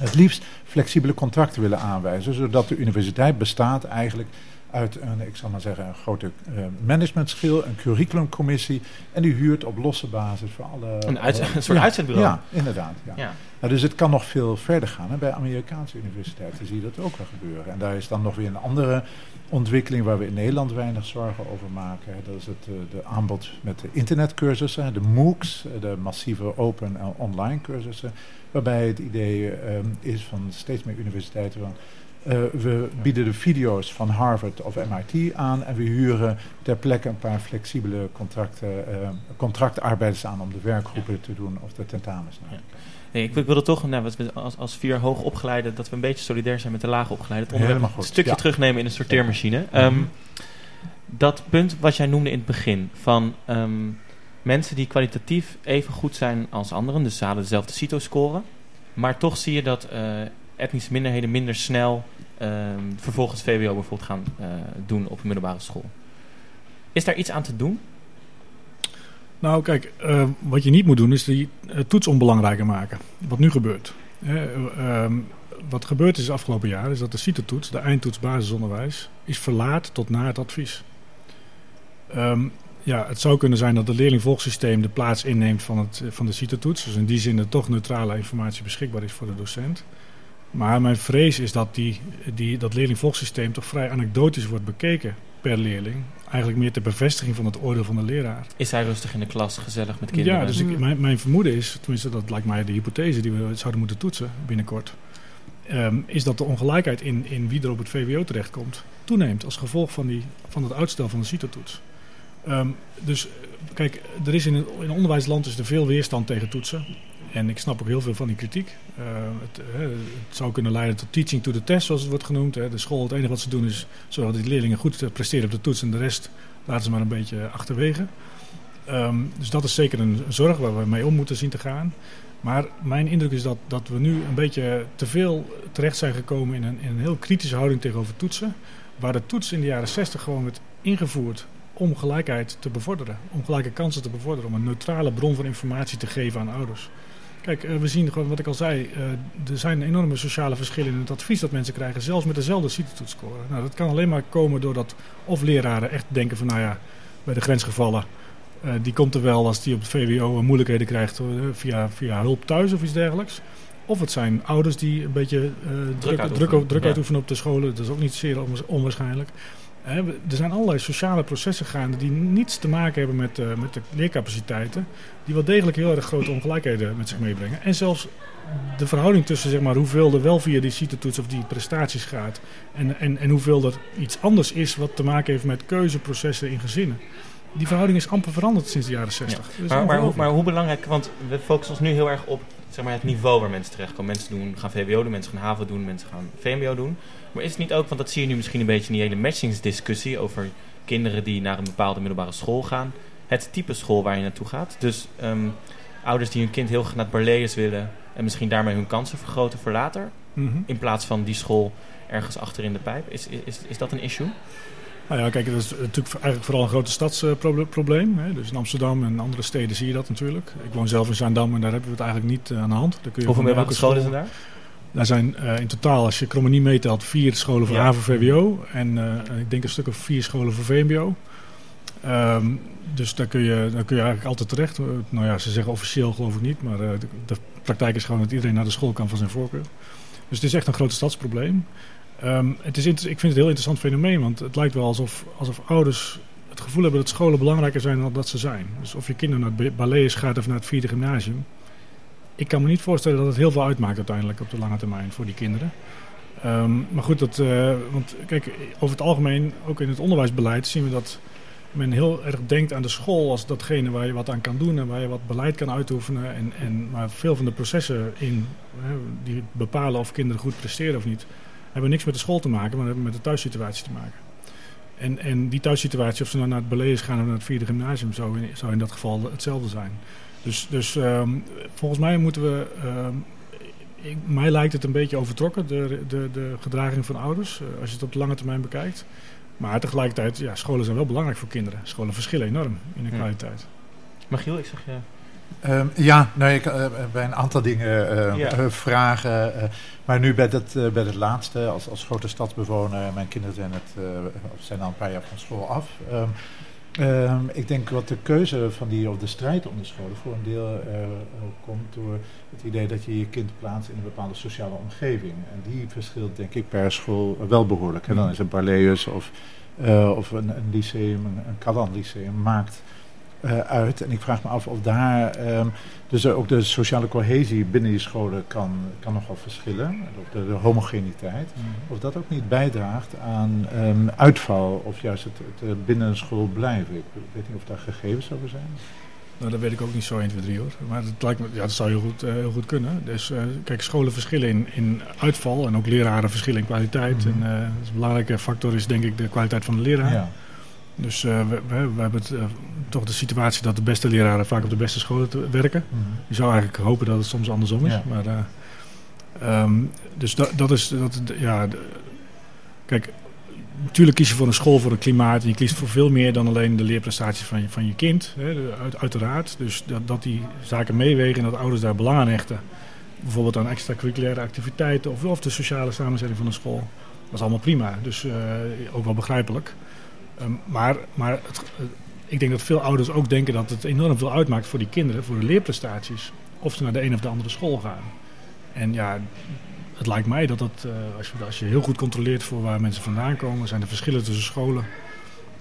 het liefst flexibele contracten willen aanwijzen, zodat de universiteit bestaat eigenlijk uit een, ik zal maar zeggen, een grote eh managementschil, een curriculumcommissie en die huurt op losse basis voor alle... Een, uit, alle- een soort ja, uitzendbureau. Ja, inderdaad. Ja. Ja. Nou, dus het kan nog veel verder gaan. En bij Amerikaanse universiteiten zie je dat ook wel gebeuren. En daar is dan nog weer een andere ontwikkeling waar we in Nederland weinig zorgen over maken. Dat is het eh, de aanbod met de internetcursussen, de MOOCs, eh, de massieve open en online cursussen. Waarbij het idee is van steeds meer universiteiten van... eh, we bieden de video's van Harvard of MIT aan en we huren ter plekke een paar flexibele contracten, eh, contractarbeiders aan om de werkgroepen te doen of de tentamens. Ja. Nee, ik, ik wilde toch, nou, wat we als, als vier hoogopgeleiden, dat we een beetje solidair zijn met de laagopgeleiden. Het onderwerp een goed, stukje ja. terugnemen in de sorteermachine. Ehm, Mhm. dat punt wat jij noemde in het begin, van ehm, mensen die kwalitatief even goed zijn als anderen, dus ze halen dezelfde CITO-score, maar toch zie je dat eh, etnische minderheden minder snel ehm, vervolgens VWO bijvoorbeeld gaan eh, doen op een middelbare school. Is daar iets aan te doen? Nou, kijk, eh, wat je niet moet doen is die eh, toets onbelangrijker maken. Wat nu gebeurt. Eh, ehm, wat gebeurd is afgelopen jaar is dat de CITO-toets, de eindtoets basisonderwijs, is verlaat tot na het advies. Ehm, ja, het zou kunnen zijn dat het leerlingvolgsysteem de plaats inneemt van, het, van de CITO-toets. Dus in die zin er toch neutrale informatie beschikbaar is voor de docent. Maar mijn vrees is dat die, die, dat leerlingvolgsysteem toch vrij anekdotisch wordt bekeken per leerling. Eigenlijk meer ter bevestiging van het oordeel van de leraar. Is hij rustig in de klas, gezellig met kinderen? Ja, dus ik, mijn, mijn vermoeden is, tenminste dat lijkt mij de hypothese die we zouden moeten toetsen binnenkort, ehm, is dat de ongelijkheid in, in wie er op het VWO terechtkomt toeneemt als gevolg van, die, van het uitstel van de CITO-toets. Ehm, dus kijk, er is in, in onderwijsland is er veel weerstand tegen toetsen. En ik snap ook heel veel van die kritiek. Eh, het, eh, het zou kunnen leiden tot teaching to the test, zoals het wordt genoemd. De school, het enige wat ze doen is zorgen dat die leerlingen goed eh, presteren op de toets en de rest laten ze maar een beetje achterwege. Ehm, dus dat is zeker een zorg waar we mee om moeten zien te gaan. Maar mijn indruk is dat, dat we nu een beetje te veel terecht zijn gekomen in een, in een heel kritische houding tegenover toetsen. Waar de toets in de jaren 60 gewoon werd ingevoerd om gelijkheid te bevorderen. Om gelijke kansen te bevorderen. Om een neutrale bron van informatie te geven aan ouders. Kijk, eh, we zien gewoon wat ik al zei. eh, er zijn enorme sociale verschillen in het advies dat mensen krijgen. Zelfs met dezelfde CITO-toetsscore. Nou, dat kan alleen maar komen doordat of leraren echt denken van nou ja, bij de grensgevallen. eh, die komt er wel als die op het VWO moeilijkheden krijgt via, via hulp thuis of iets dergelijks. Of het zijn ouders die een beetje eh, druk, uitoefenen, druk, druk ja. op de scholen. Dat is ook niet zeer onwa- onwaarschijnlijk. Hè, er zijn allerlei sociale processen gaande die niets te maken hebben met, eh, met de leercapaciteiten. Die wel degelijk heel erg grote ongelijkheden met zich meebrengen. En zelfs de verhouding tussen zeg maar, hoeveel er wel via die CITO-toets of die prestaties gaat. En, en, en hoeveel er iets anders is wat te maken heeft met keuzeprocessen in gezinnen. Die verhouding is amper veranderd sinds de jaren 60. Dat is Maar, maar hoe belangrijk, want we focussen ons nu heel erg op zeg maar, het niveau waar mensen terechtkomen. Mensen doen, gaan VWO doen, mensen gaan HAVO doen, mensen gaan VMBO doen. Maar is het niet ook, want dat zie je nu misschien een beetje in die hele matchingsdiscussie over kinderen die naar een bepaalde middelbare school gaan. Het type school waar je naartoe gaat. Dus ehm, ouders die hun kind heel graag naar het Barlees willen en misschien daarmee hun kansen vergroten voor later. Mhm. In plaats van die school ergens achter in de pijp. Is, is, is dat een issue? Nou ja, kijk, dat is natuurlijk eigenlijk vooral een grote stadsprobleem. hè. dus in Amsterdam en andere steden zie je dat natuurlijk. Ik woon zelf in Zaandam en daar hebben we het eigenlijk niet eh, aan de hand. Daar kun je Hoeveel middelbare scholen zijn daar? Daar zijn eh, in totaal, als je Krommenie meetelt, vier scholen voor Ja. HAVO-VWO. En eh, ik denk een stuk of vier scholen voor VMBO. Ehm, dus daar kun, je, daar kun je eigenlijk altijd terecht. Uh, nou ja, ze zeggen officieel geloof ik niet, maar de, de, praktijk is gewoon dat iedereen naar de school kan van zijn voorkeur. Dus het is echt een groot stadsprobleem. Um, het is ik vind het een heel interessant fenomeen, want het lijkt wel alsof, alsof ouders het gevoel hebben dat scholen belangrijker zijn dan dat ze zijn. Dus of je kinderen naar het ballet gaat of naar het vierde gymnasium. Ik kan me niet voorstellen dat het heel veel uitmaakt uiteindelijk op de lange termijn voor die kinderen. Um, maar goed, dat, uh, want kijk, over het algemeen, ook in het onderwijsbeleid, zien we dat men heel erg denkt aan de school als datgene waar je wat aan kan doen en waar je wat beleid kan uitoefenen. En, en, maar veel van de processen in, hè, die bepalen of kinderen goed presteren of niet, hebben niks met de school te maken, maar hebben met de thuissituatie te maken. En, en die thuissituatie, of ze nou naar het beleid gaan of naar het vierde gymnasium, in, zou in dat geval hetzelfde zijn. Dus, dus um, volgens mij moeten we. Um, ik, mij lijkt het een beetje overtrokken, de, de, de gedraging van ouders, uh, als je het op de lange termijn bekijkt. Maar tegelijkertijd, ja, scholen zijn wel belangrijk voor kinderen. Scholen verschillen enorm in de kwaliteit. Magiel, ik zeg je... Um, ja, nou, ik uh, bij een aantal dingen uh, ja. uh, vragen. maar nu bij het, bij het laatste, als, als grote stadsbewoner, mijn kinderen zijn, het, zijn al een paar jaar van school af. Um, um, ik denk wat de keuze van die, of de strijd om de scholen voor een deel komt door het idee dat je je kind plaatst in een bepaalde sociale omgeving. En die verschilt denk ik per school wel behoorlijk. En dan is het Barleus of, of een, een lyceum, een, een Calan lyceum maakt uit. En ik vraag me af of daar um, dus ook de sociale cohesie binnen die scholen kan, kan nogal verschillen. Of de, de homogeniteit. Mm. Of dat ook niet bijdraagt aan um, uitval of juist het, het binnen een school blijven. Ik weet niet of daar gegevens over zijn. Nou, dat weet ik ook niet zo 1, 2, 3 hoor. Maar het lijkt me, ja, dat zou heel goed, uh, heel goed kunnen. Dus uh, kijk, scholen verschillen in, in uitval en ook leraren verschillen in kwaliteit. Mm. En uh, een belangrijke factor is denk ik de kwaliteit van de leraar. Ja. Dus uh, we, we, we, hebben het, uh, toch de situatie dat de beste leraren vaak op de beste scholen werken. Mm -hmm. Je zou eigenlijk hopen dat het soms andersom is. Ja. Maar, uh, um, dus dat, dat is, dat, ja, de, kijk, natuurlijk kies je voor een school voor een klimaat. En je kiest voor veel meer dan alleen de leerprestaties van je, van je kind. Hè, uit, uiteraard. Dus dat, dat die zaken meewegen en dat ouders daar belang aan hechten. Bijvoorbeeld aan extracurriculaire activiteiten of, of de sociale samenzetting van een school. Dat is allemaal prima. Dus ook wel begrijpelijk. Um, maar maar het, uh, ik denk dat veel ouders ook denken dat het enorm veel uitmaakt voor die kinderen, voor de leerprestaties. Of ze naar de een of de andere school gaan. En ja, het lijkt mij dat dat, uh, als, je, als je heel goed controleert voor waar mensen vandaan komen, zijn er verschillen tussen scholen.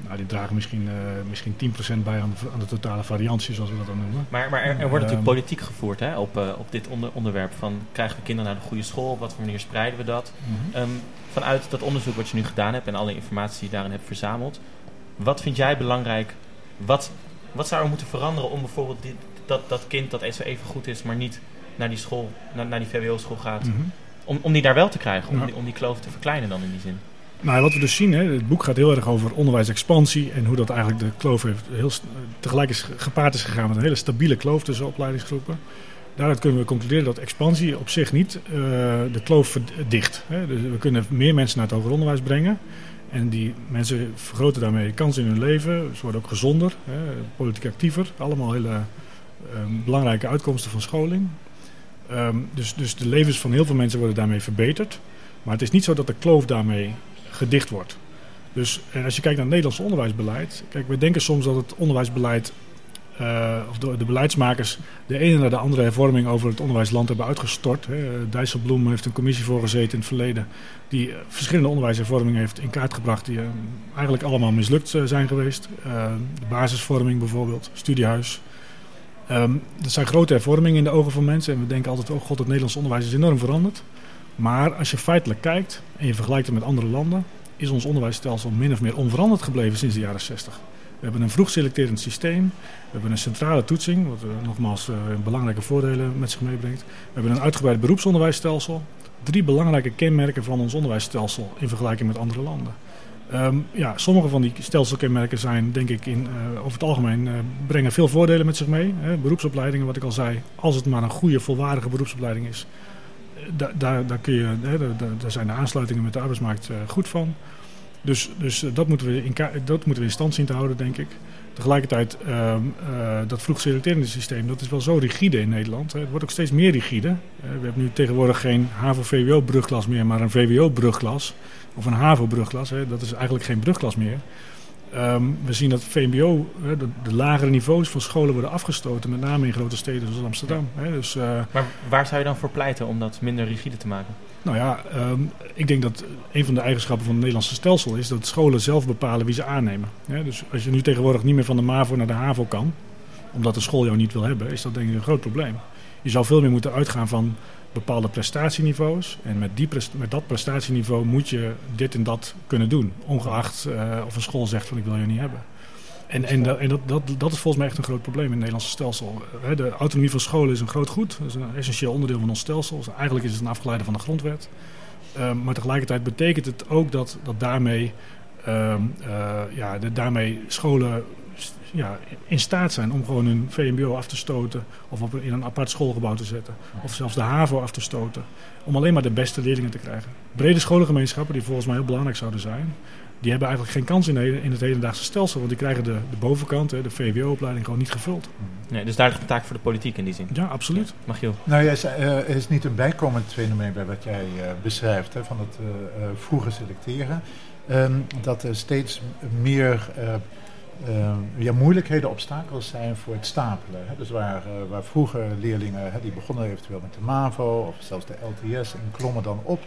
Nou, die dragen misschien, uh, misschien 10% bij aan de, aan de, totale variantie, zoals we dat dan noemen. Maar, maar er, er wordt natuurlijk um, politiek gevoerd hè, op, uh, op dit onder, onderwerp. Van, krijgen we kinderen naar de goede school? Op wat voor manier spreiden we dat? -hmm. um, vanuit dat onderzoek wat je nu gedaan hebt en alle informatie die je daarin hebt verzameld... Wat vind jij belangrijk? Wat, wat zou er moeten veranderen om bijvoorbeeld die, dat, dat kind dat even goed is, maar niet naar die school, naar, naar die VWO-school gaat, -hmm. om, om die daar wel te krijgen, om, ja. die, om die kloof te verkleinen dan in die zin? Nou, wat we dus zien, hè, het boek gaat heel erg over onderwijsexpansie en hoe dat eigenlijk de kloof heeft heel tegelijk is gepaard is gegaan met een hele stabiele kloof tussen opleidingsgroepen. Daaruit kunnen we concluderen dat expansie op zich niet uh, de kloof verdicht. Hè. Dus we kunnen meer mensen naar het hoger onderwijs brengen. En die mensen vergroten daarmee kans in hun leven. Ze worden ook gezonder, hè, politiek actiever. Allemaal hele um, belangrijke uitkomsten van scholing. Um, dus, dus de levens van heel veel mensen worden daarmee verbeterd. Maar het is niet zo dat de kloof daarmee gedicht wordt. Dus en als je kijkt naar het Nederlandse onderwijsbeleid. Kijk, we denken soms dat het onderwijsbeleid uh, of de, de, beleidsmakers de ene naar de andere hervorming over het onderwijsland hebben uitgestort. Hè. Dijsselbloem heeft een commissie voorgezeten in het verleden die verschillende onderwijshervormingen heeft in kaart gebracht die uh, eigenlijk allemaal mislukt zijn geweest. de basisvorming bijvoorbeeld, studiehuis. Um, dat zijn grote hervormingen in de ogen van mensen en we denken altijd, oh god, het Nederlands onderwijs is enorm veranderd. Maar als je feitelijk kijkt en je vergelijkt het met andere landen, is ons onderwijsstelsel min of meer onveranderd gebleven sinds de jaren 60. We hebben een vroeg selecterend systeem. We hebben een centrale toetsing, wat uh, nogmaals uh, belangrijke voordelen met zich meebrengt. We hebben een uitgebreid beroepsonderwijsstelsel. Drie belangrijke kenmerken van ons onderwijsstelsel in vergelijking met andere landen. Um, ja, sommige van die stelselkenmerken zijn, denk ik, in, uh, over het algemeen brengen veel voordelen met zich mee. Hè. Beroepsopleidingen, wat ik al zei, als het maar een goede, volwaardige beroepsopleiding is, da daar, daar, kun je, hè, daar, daar zijn de aansluitingen met de arbeidsmarkt uh, goed van. Dus, dus dat, moeten we in dat moeten we in stand zien te houden, denk ik. Tegelijkertijd, uh, uh, dat vroeg selecterende systeem, dat is wel zo rigide in Nederland. Het wordt ook steeds meer rigide. We hebben nu tegenwoordig geen HAVO-VWO-brugklas meer, maar een VWO-brugklas. Of een HAVO-brugklas, dat is eigenlijk geen brugklas meer. Ehm, we zien dat VMBO, de, de lagere niveaus van scholen worden afgestoten, met name in grote steden zoals Amsterdam. Dus, eh, Maar waar zou je dan voor pleiten om dat minder rigide te maken? nou ja, ehm, ik denk dat een van de eigenschappen van het Nederlandse stelsel is dat scholen zelf bepalen wie ze aannemen. Dus als je nu tegenwoordig niet meer van de MAVO naar de HAVO kan, omdat de school jou niet wil hebben, is dat denk ik een groot probleem. Je zou veel meer moeten uitgaan van bepaalde prestatieniveaus. En met, die met dat prestatieniveau moet je dit en dat kunnen doen. Ongeacht eh, of een school zegt van ik wil je niet hebben. En, en, da- en dat, dat, dat is volgens mij echt een groot probleem in het Nederlandse stelsel. De autonomie van scholen is een groot goed. Dat is een essentieel onderdeel van ons stelsel. Dus eigenlijk is het een afgeleide van de grondwet. Eh, maar tegelijkertijd betekent het ook dat, dat daarmee, ehm, eh, ja, de, daarmee scholen ja, in staat zijn om gewoon hun VMBO af te stoten. Of op, een- in een apart schoolgebouw te zetten. Of zelfs de HAVO af te stoten. Om alleen maar de beste leerlingen te krijgen. Brede scholengemeenschappen, die volgens mij heel belangrijk zouden zijn. Die hebben eigenlijk geen kans in, de- in het hedendaagse stelsel. Want die krijgen de, de bovenkant, hè, de VWO-opleiding, gewoon niet gevuld. Nee, dus daar ligt een taak voor de politiek in die zin. Ja, absoluut. Mag je Nou, jij zei, eh, er is niet een bijkomend fenomeen bij wat jij eh, beschrijft, hè, van het eh, eh, vroege selecteren. Ehm, dat er steeds meer eh, ja, moeilijkheden, obstakels zijn voor het stapelen. Dus waar, eh, waar vroeger leerlingen, hè, die begonnen eventueel met de MAVO of zelfs de LTS en klommen dan op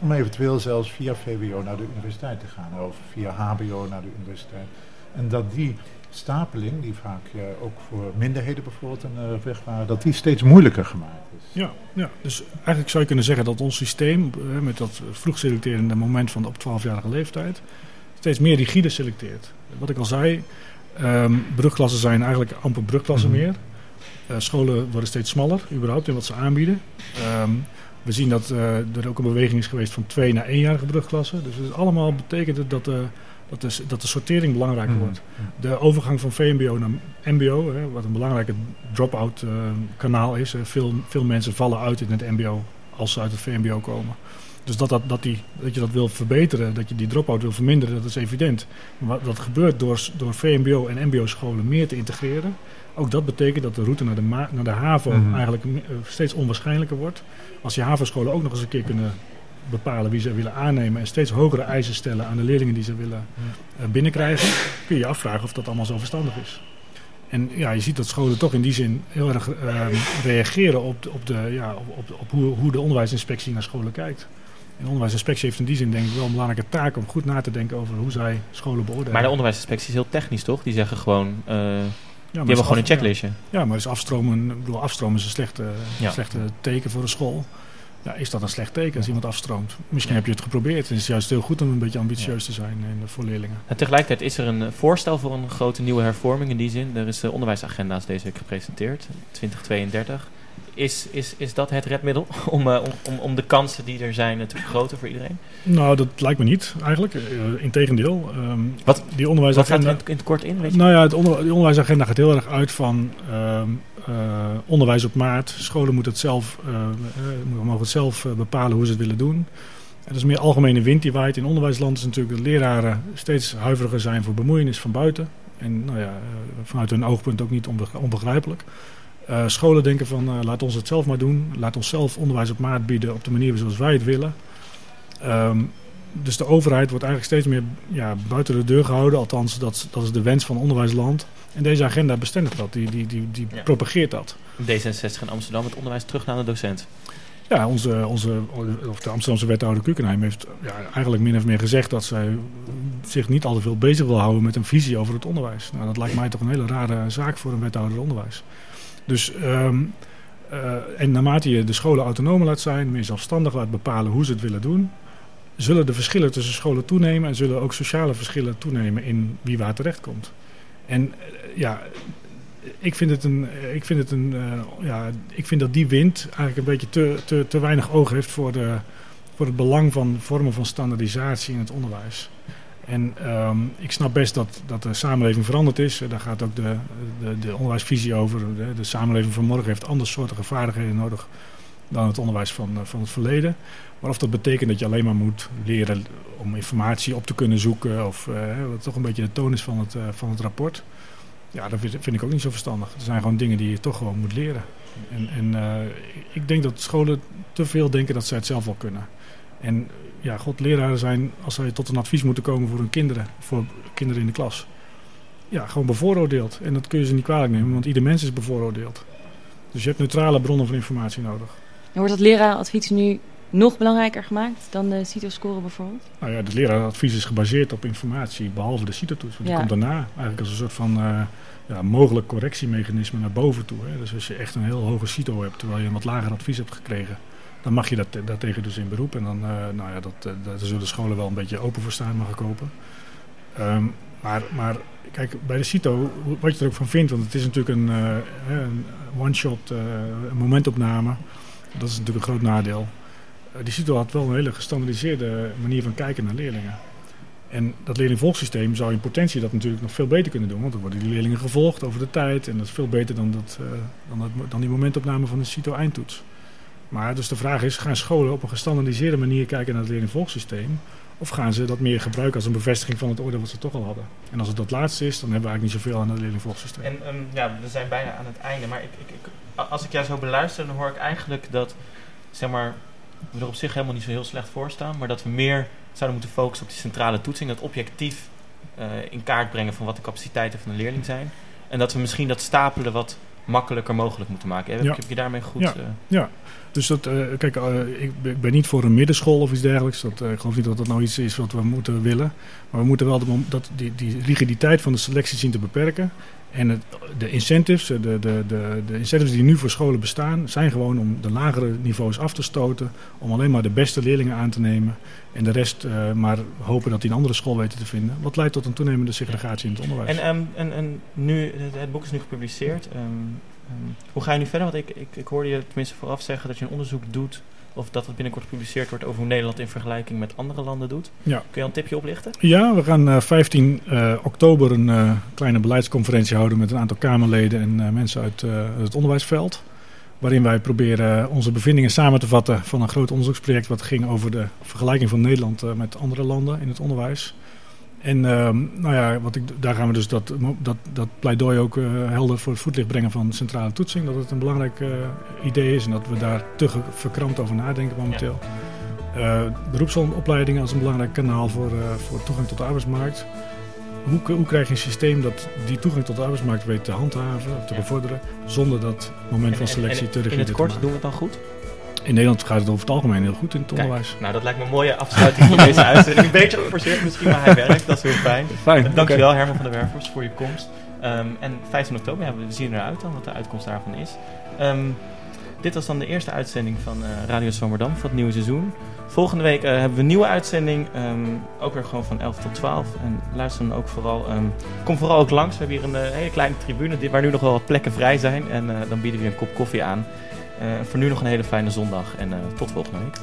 om eventueel zelfs via VWO naar de universiteit te gaan of via HBO naar de universiteit. En dat die stapeling, die vaak eh, ook voor minderheden bijvoorbeeld een weg waren, dat die steeds moeilijker gemaakt is. Ja, ja, dus eigenlijk zou je kunnen zeggen dat ons systeem, met dat vroeg selecterende moment van de op 12-jarige leeftijd, steeds meer rigide selecteert. Wat ik al zei, ehm, brugklassen zijn eigenlijk amper brugklassen Mhm. meer. Eh, scholen worden steeds smaller, überhaupt in wat ze aanbieden. Ehm, we zien dat eh, er ook een beweging is geweest van twee naar éénjarige brugklassen. Dus het is allemaal betekent het dat de, dat de, dat de sortering belangrijker Mhm. wordt. De overgang van VMBO naar MBO, hè, wat een belangrijke drop-out eh, kanaal is. Eh, veel, veel mensen vallen uit in het MBO als ze uit het VMBO komen. Dus dat, dat, dat, die, dat je dat wil verbeteren, dat je die drop-out wil verminderen, dat is evident. Maar dat gebeurt door, door VMBO en MBO-scholen meer te integreren. Ook dat betekent dat de route naar de, naar de HAVO Mhm. eigenlijk eh, steeds onwaarschijnlijker wordt. Als die HAVO-scholen ook nog eens een keer kunnen bepalen wie ze willen aannemen en steeds hogere eisen stellen aan de leerlingen die ze willen eh, binnenkrijgen, kun je je afvragen of dat allemaal zo verstandig is. En ja, je ziet dat scholen toch in die zin heel erg ehm, reageren op, de, op, de, ja, op, op, op hoe, hoe de onderwijsinspectie naar scholen kijkt. En de onderwijsinspectie heeft in die zin denk ik wel een belangrijke taak om goed na te denken over hoe zij scholen beoordelen. Maar de onderwijsinspectie is heel technisch, toch? Die zeggen gewoon, eh, die Ja, hebben gewoon een checklistje. Ja, maar is afstromen, ik bedoel, afstromen is een slechte, Ja. slechte teken voor een school. Ja, is dat een slecht teken als iemand afstroomt? Misschien heb je het geprobeerd. Het is juist heel goed om een beetje ambitieus te zijn in, voor leerlingen. En tegelijkertijd is er een eh, voorstel voor een grote nieuwe hervorming in die zin. Er is de onderwijsagenda's deze week gepresenteerd, 2032. Is, is, is dat het redmiddel om, eh, om, om, om de kansen die er zijn te vergroten voor iedereen? Nou, dat lijkt me niet eigenlijk. Uh, Integendeel. Um, Wat- die Wat gaat onderwijsagenda... er in, het kort in? Weet je? Nou ja, het onder, die onderwijsagenda gaat heel erg uit van ehm, eh, onderwijs op maat. Scholen moeten het zelf, mogen het zelf bepalen hoe ze het willen doen. En dat is meer algemene wind die waait. In onderwijsland is natuurlijk dat leraren steeds huiveriger zijn voor bemoeienis van buiten. En nou ja, vanuit hun oogpunt ook niet onbe- onbegrijpelijk. Uh, scholen denken van uh, laat ons het zelf maar doen. Laat ons zelf onderwijs op maat bieden op de manier zoals wij het willen. Um, dus de overheid wordt eigenlijk steeds meer ja, buiten de deur gehouden. Althans, dat, dat is de wens van onderwijsland. En deze agenda bestendigt dat, die, die, die, die ja. propageert dat. D66 in Amsterdam, het onderwijs terug naar de docent. Ja, onze, onze, of de Amsterdamse wethouder Kukenheim heeft ja, eigenlijk min of meer gezegd dat zij zich niet al te veel bezig wil houden met een visie over het onderwijs. Nou, dat lijkt mij toch een hele rare zaak voor een wethouder onderwijs. Dus, um, uh, en naarmate je de scholen autonoom laat zijn, meer zelfstandig laat bepalen hoe ze het willen doen, zullen de verschillen tussen scholen toenemen en zullen ook sociale verschillen toenemen in wie waar terecht komt. En uh, ja, ik vind het een, ik vind het een, ja, ik vind dat die wind eigenlijk een beetje te, te, te weinig oog heeft voor, de, voor het belang van vormen van standaardisatie in het onderwijs. En um, ik snap best dat, dat de samenleving veranderd is. Daar gaat ook de, de, de onderwijsvisie over. De, de, samenleving van morgen heeft andere soorten vaardigheden nodig dan het onderwijs van, van het verleden. Maar of dat betekent dat je alleen maar moet leren om informatie op te kunnen zoeken, of uh, wat toch een beetje de toon is van het, uh, van het rapport. Ja, dat vind ik ook niet zo verstandig. Er zijn gewoon dingen die je toch gewoon moet leren. En, en ik denk dat scholen te veel denken dat zij het zelf wel kunnen. En ja, god, leraren zijn, als zij tot een advies moeten komen voor hun kinderen, voor kinderen in de klas, ja, gewoon bevooroordeeld. En dat kun je ze niet kwalijk nemen, want ieder mens is bevooroordeeld. Dus je hebt neutrale bronnen van informatie nodig. En wordt dat lerarenadvies nu nog belangrijker gemaakt dan de CITO-score bijvoorbeeld? Nou ja, het leraaradvies is gebaseerd op informatie, behalve de CITO-toets. Want die komt daarna eigenlijk als een soort van eh, ja, mogelijk correctiemechanisme naar boven toe. Hè. Dus als je echt een heel hoge CITO hebt, terwijl je een wat lager advies hebt gekregen, dan mag je dat, daartegen dus in beroep. En dan, eh, nou ja, dat, eh, daar zullen scholen wel een beetje open voor staan, mag ik hopen. Ehm, maar, maar kijk, bij de CITO, wat je er ook van vindt, want het is natuurlijk een, eh, een one-shot, momentopname. Dat is natuurlijk een groot nadeel. Die CITO had wel een hele gestandardiseerde manier van kijken naar leerlingen. En dat leerlingvolgsysteem zou in potentie dat natuurlijk nog veel beter kunnen doen. Want dan worden die leerlingen gevolgd over de tijd. En dat is veel beter dan, dat, dan, dat, dan die momentopname van de CITO-eindtoets. Maar dus de vraag is, gaan scholen op een gestandardiseerde manier kijken naar het leerlingvolgsysteem? Of gaan ze dat meer gebruiken als een bevestiging van het oordeel wat ze toch al hadden? En als het dat laatste is, dan hebben we eigenlijk niet zoveel aan het leerlingvolgsysteem. En ehm, ja, we zijn bijna aan het einde. Maar ik, ik, ik, als ik jou zo beluister, dan hoor ik eigenlijk dat zeg maar, we er op zich helemaal niet zo heel slecht voor staan. Maar dat we meer zouden moeten focussen op die centrale toetsing. Dat objectief eh, in kaart brengen van wat de capaciteiten van de leerling zijn. En dat we misschien dat stapelen wat makkelijker mogelijk moeten maken. Heb, Ja. ik- heb je daarmee goed... Ja. eh, Ja, dus dat, eh, kijk, eh, ik, ik ben niet voor een middenschool of iets dergelijks. Dat, eh, ik geloof niet dat dat nou iets is wat we moeten willen. Maar we moeten wel de, dat, die, die rigiditeit van de selectie zien te beperken. En de incentives, de, de, de, de incentives die nu voor scholen bestaan, zijn gewoon om de lagere niveaus af te stoten. Om alleen maar de beste leerlingen aan te nemen. En de rest maar hopen dat die een andere school weten te vinden. Wat leidt tot een toenemende segregatie in het onderwijs. En, ehm, en, en nu, het, het boek is nu gepubliceerd. Ehm, ehm, hoe ga je nu verder? Want ik, ik, ik hoorde je tenminste vooraf zeggen dat je een onderzoek doet. Of dat het binnenkort gepubliceerd wordt over hoe Nederland in vergelijking met andere landen doet. Ja. Kun je al een tipje oplichten? Ja, we gaan eh, 15 eh, oktober een eh, kleine beleidsconferentie houden met een aantal Kamerleden en eh, mensen uit eh, het onderwijsveld. Waarin wij proberen eh, onze bevindingen samen te vatten van een groot onderzoeksproject wat ging over de vergelijking van Nederland eh, met andere landen in het onderwijs. En ehm, nou ja, wat ik, daar gaan we dus dat, dat, dat pleidooi ook eh, helder voor het voetlicht brengen van centrale toetsing. Dat het een belangrijk eh, idee is en dat we daar te verkrampt over nadenken momenteel. Eh beroepsopleidingen als een belangrijk kanaal voor, eh, voor toegang tot de arbeidsmarkt. Hoe, hoe krijg je een systeem dat die toegang tot de arbeidsmarkt weet te handhaven, of te bevorderen, zonder dat moment van En- en- selectie en te rigide In het kort doen we het dan goed? In Nederland gaat het over het algemeen heel goed in het Kijk, onderwijs. Nou, dat lijkt me een mooie afsluiting van deze uitzending. Een beetje geforceerd misschien, maar hij werkt. Dat is heel fijn. Fijn, Dankjewel Herman van der Werfers voor je komst. Ehm, en 15 oktober, ja, we zien eruit dan wat de uitkomst daarvan is. Ehm, dit was dan de eerste uitzending van eh, Radio Zwammerdam voor het nieuwe seizoen. Volgende week eh, hebben we een nieuwe uitzending. ehm, ook weer gewoon van 11 tot 12. En luister dan ook vooral. kom vooral ook langs. We hebben hier een eh, hele kleine tribune waar nu nog wel wat plekken vrij zijn. En eh, dan bieden we een kop koffie aan. Eh, voor nu nog een hele fijne zondag en eh, tot volgende week.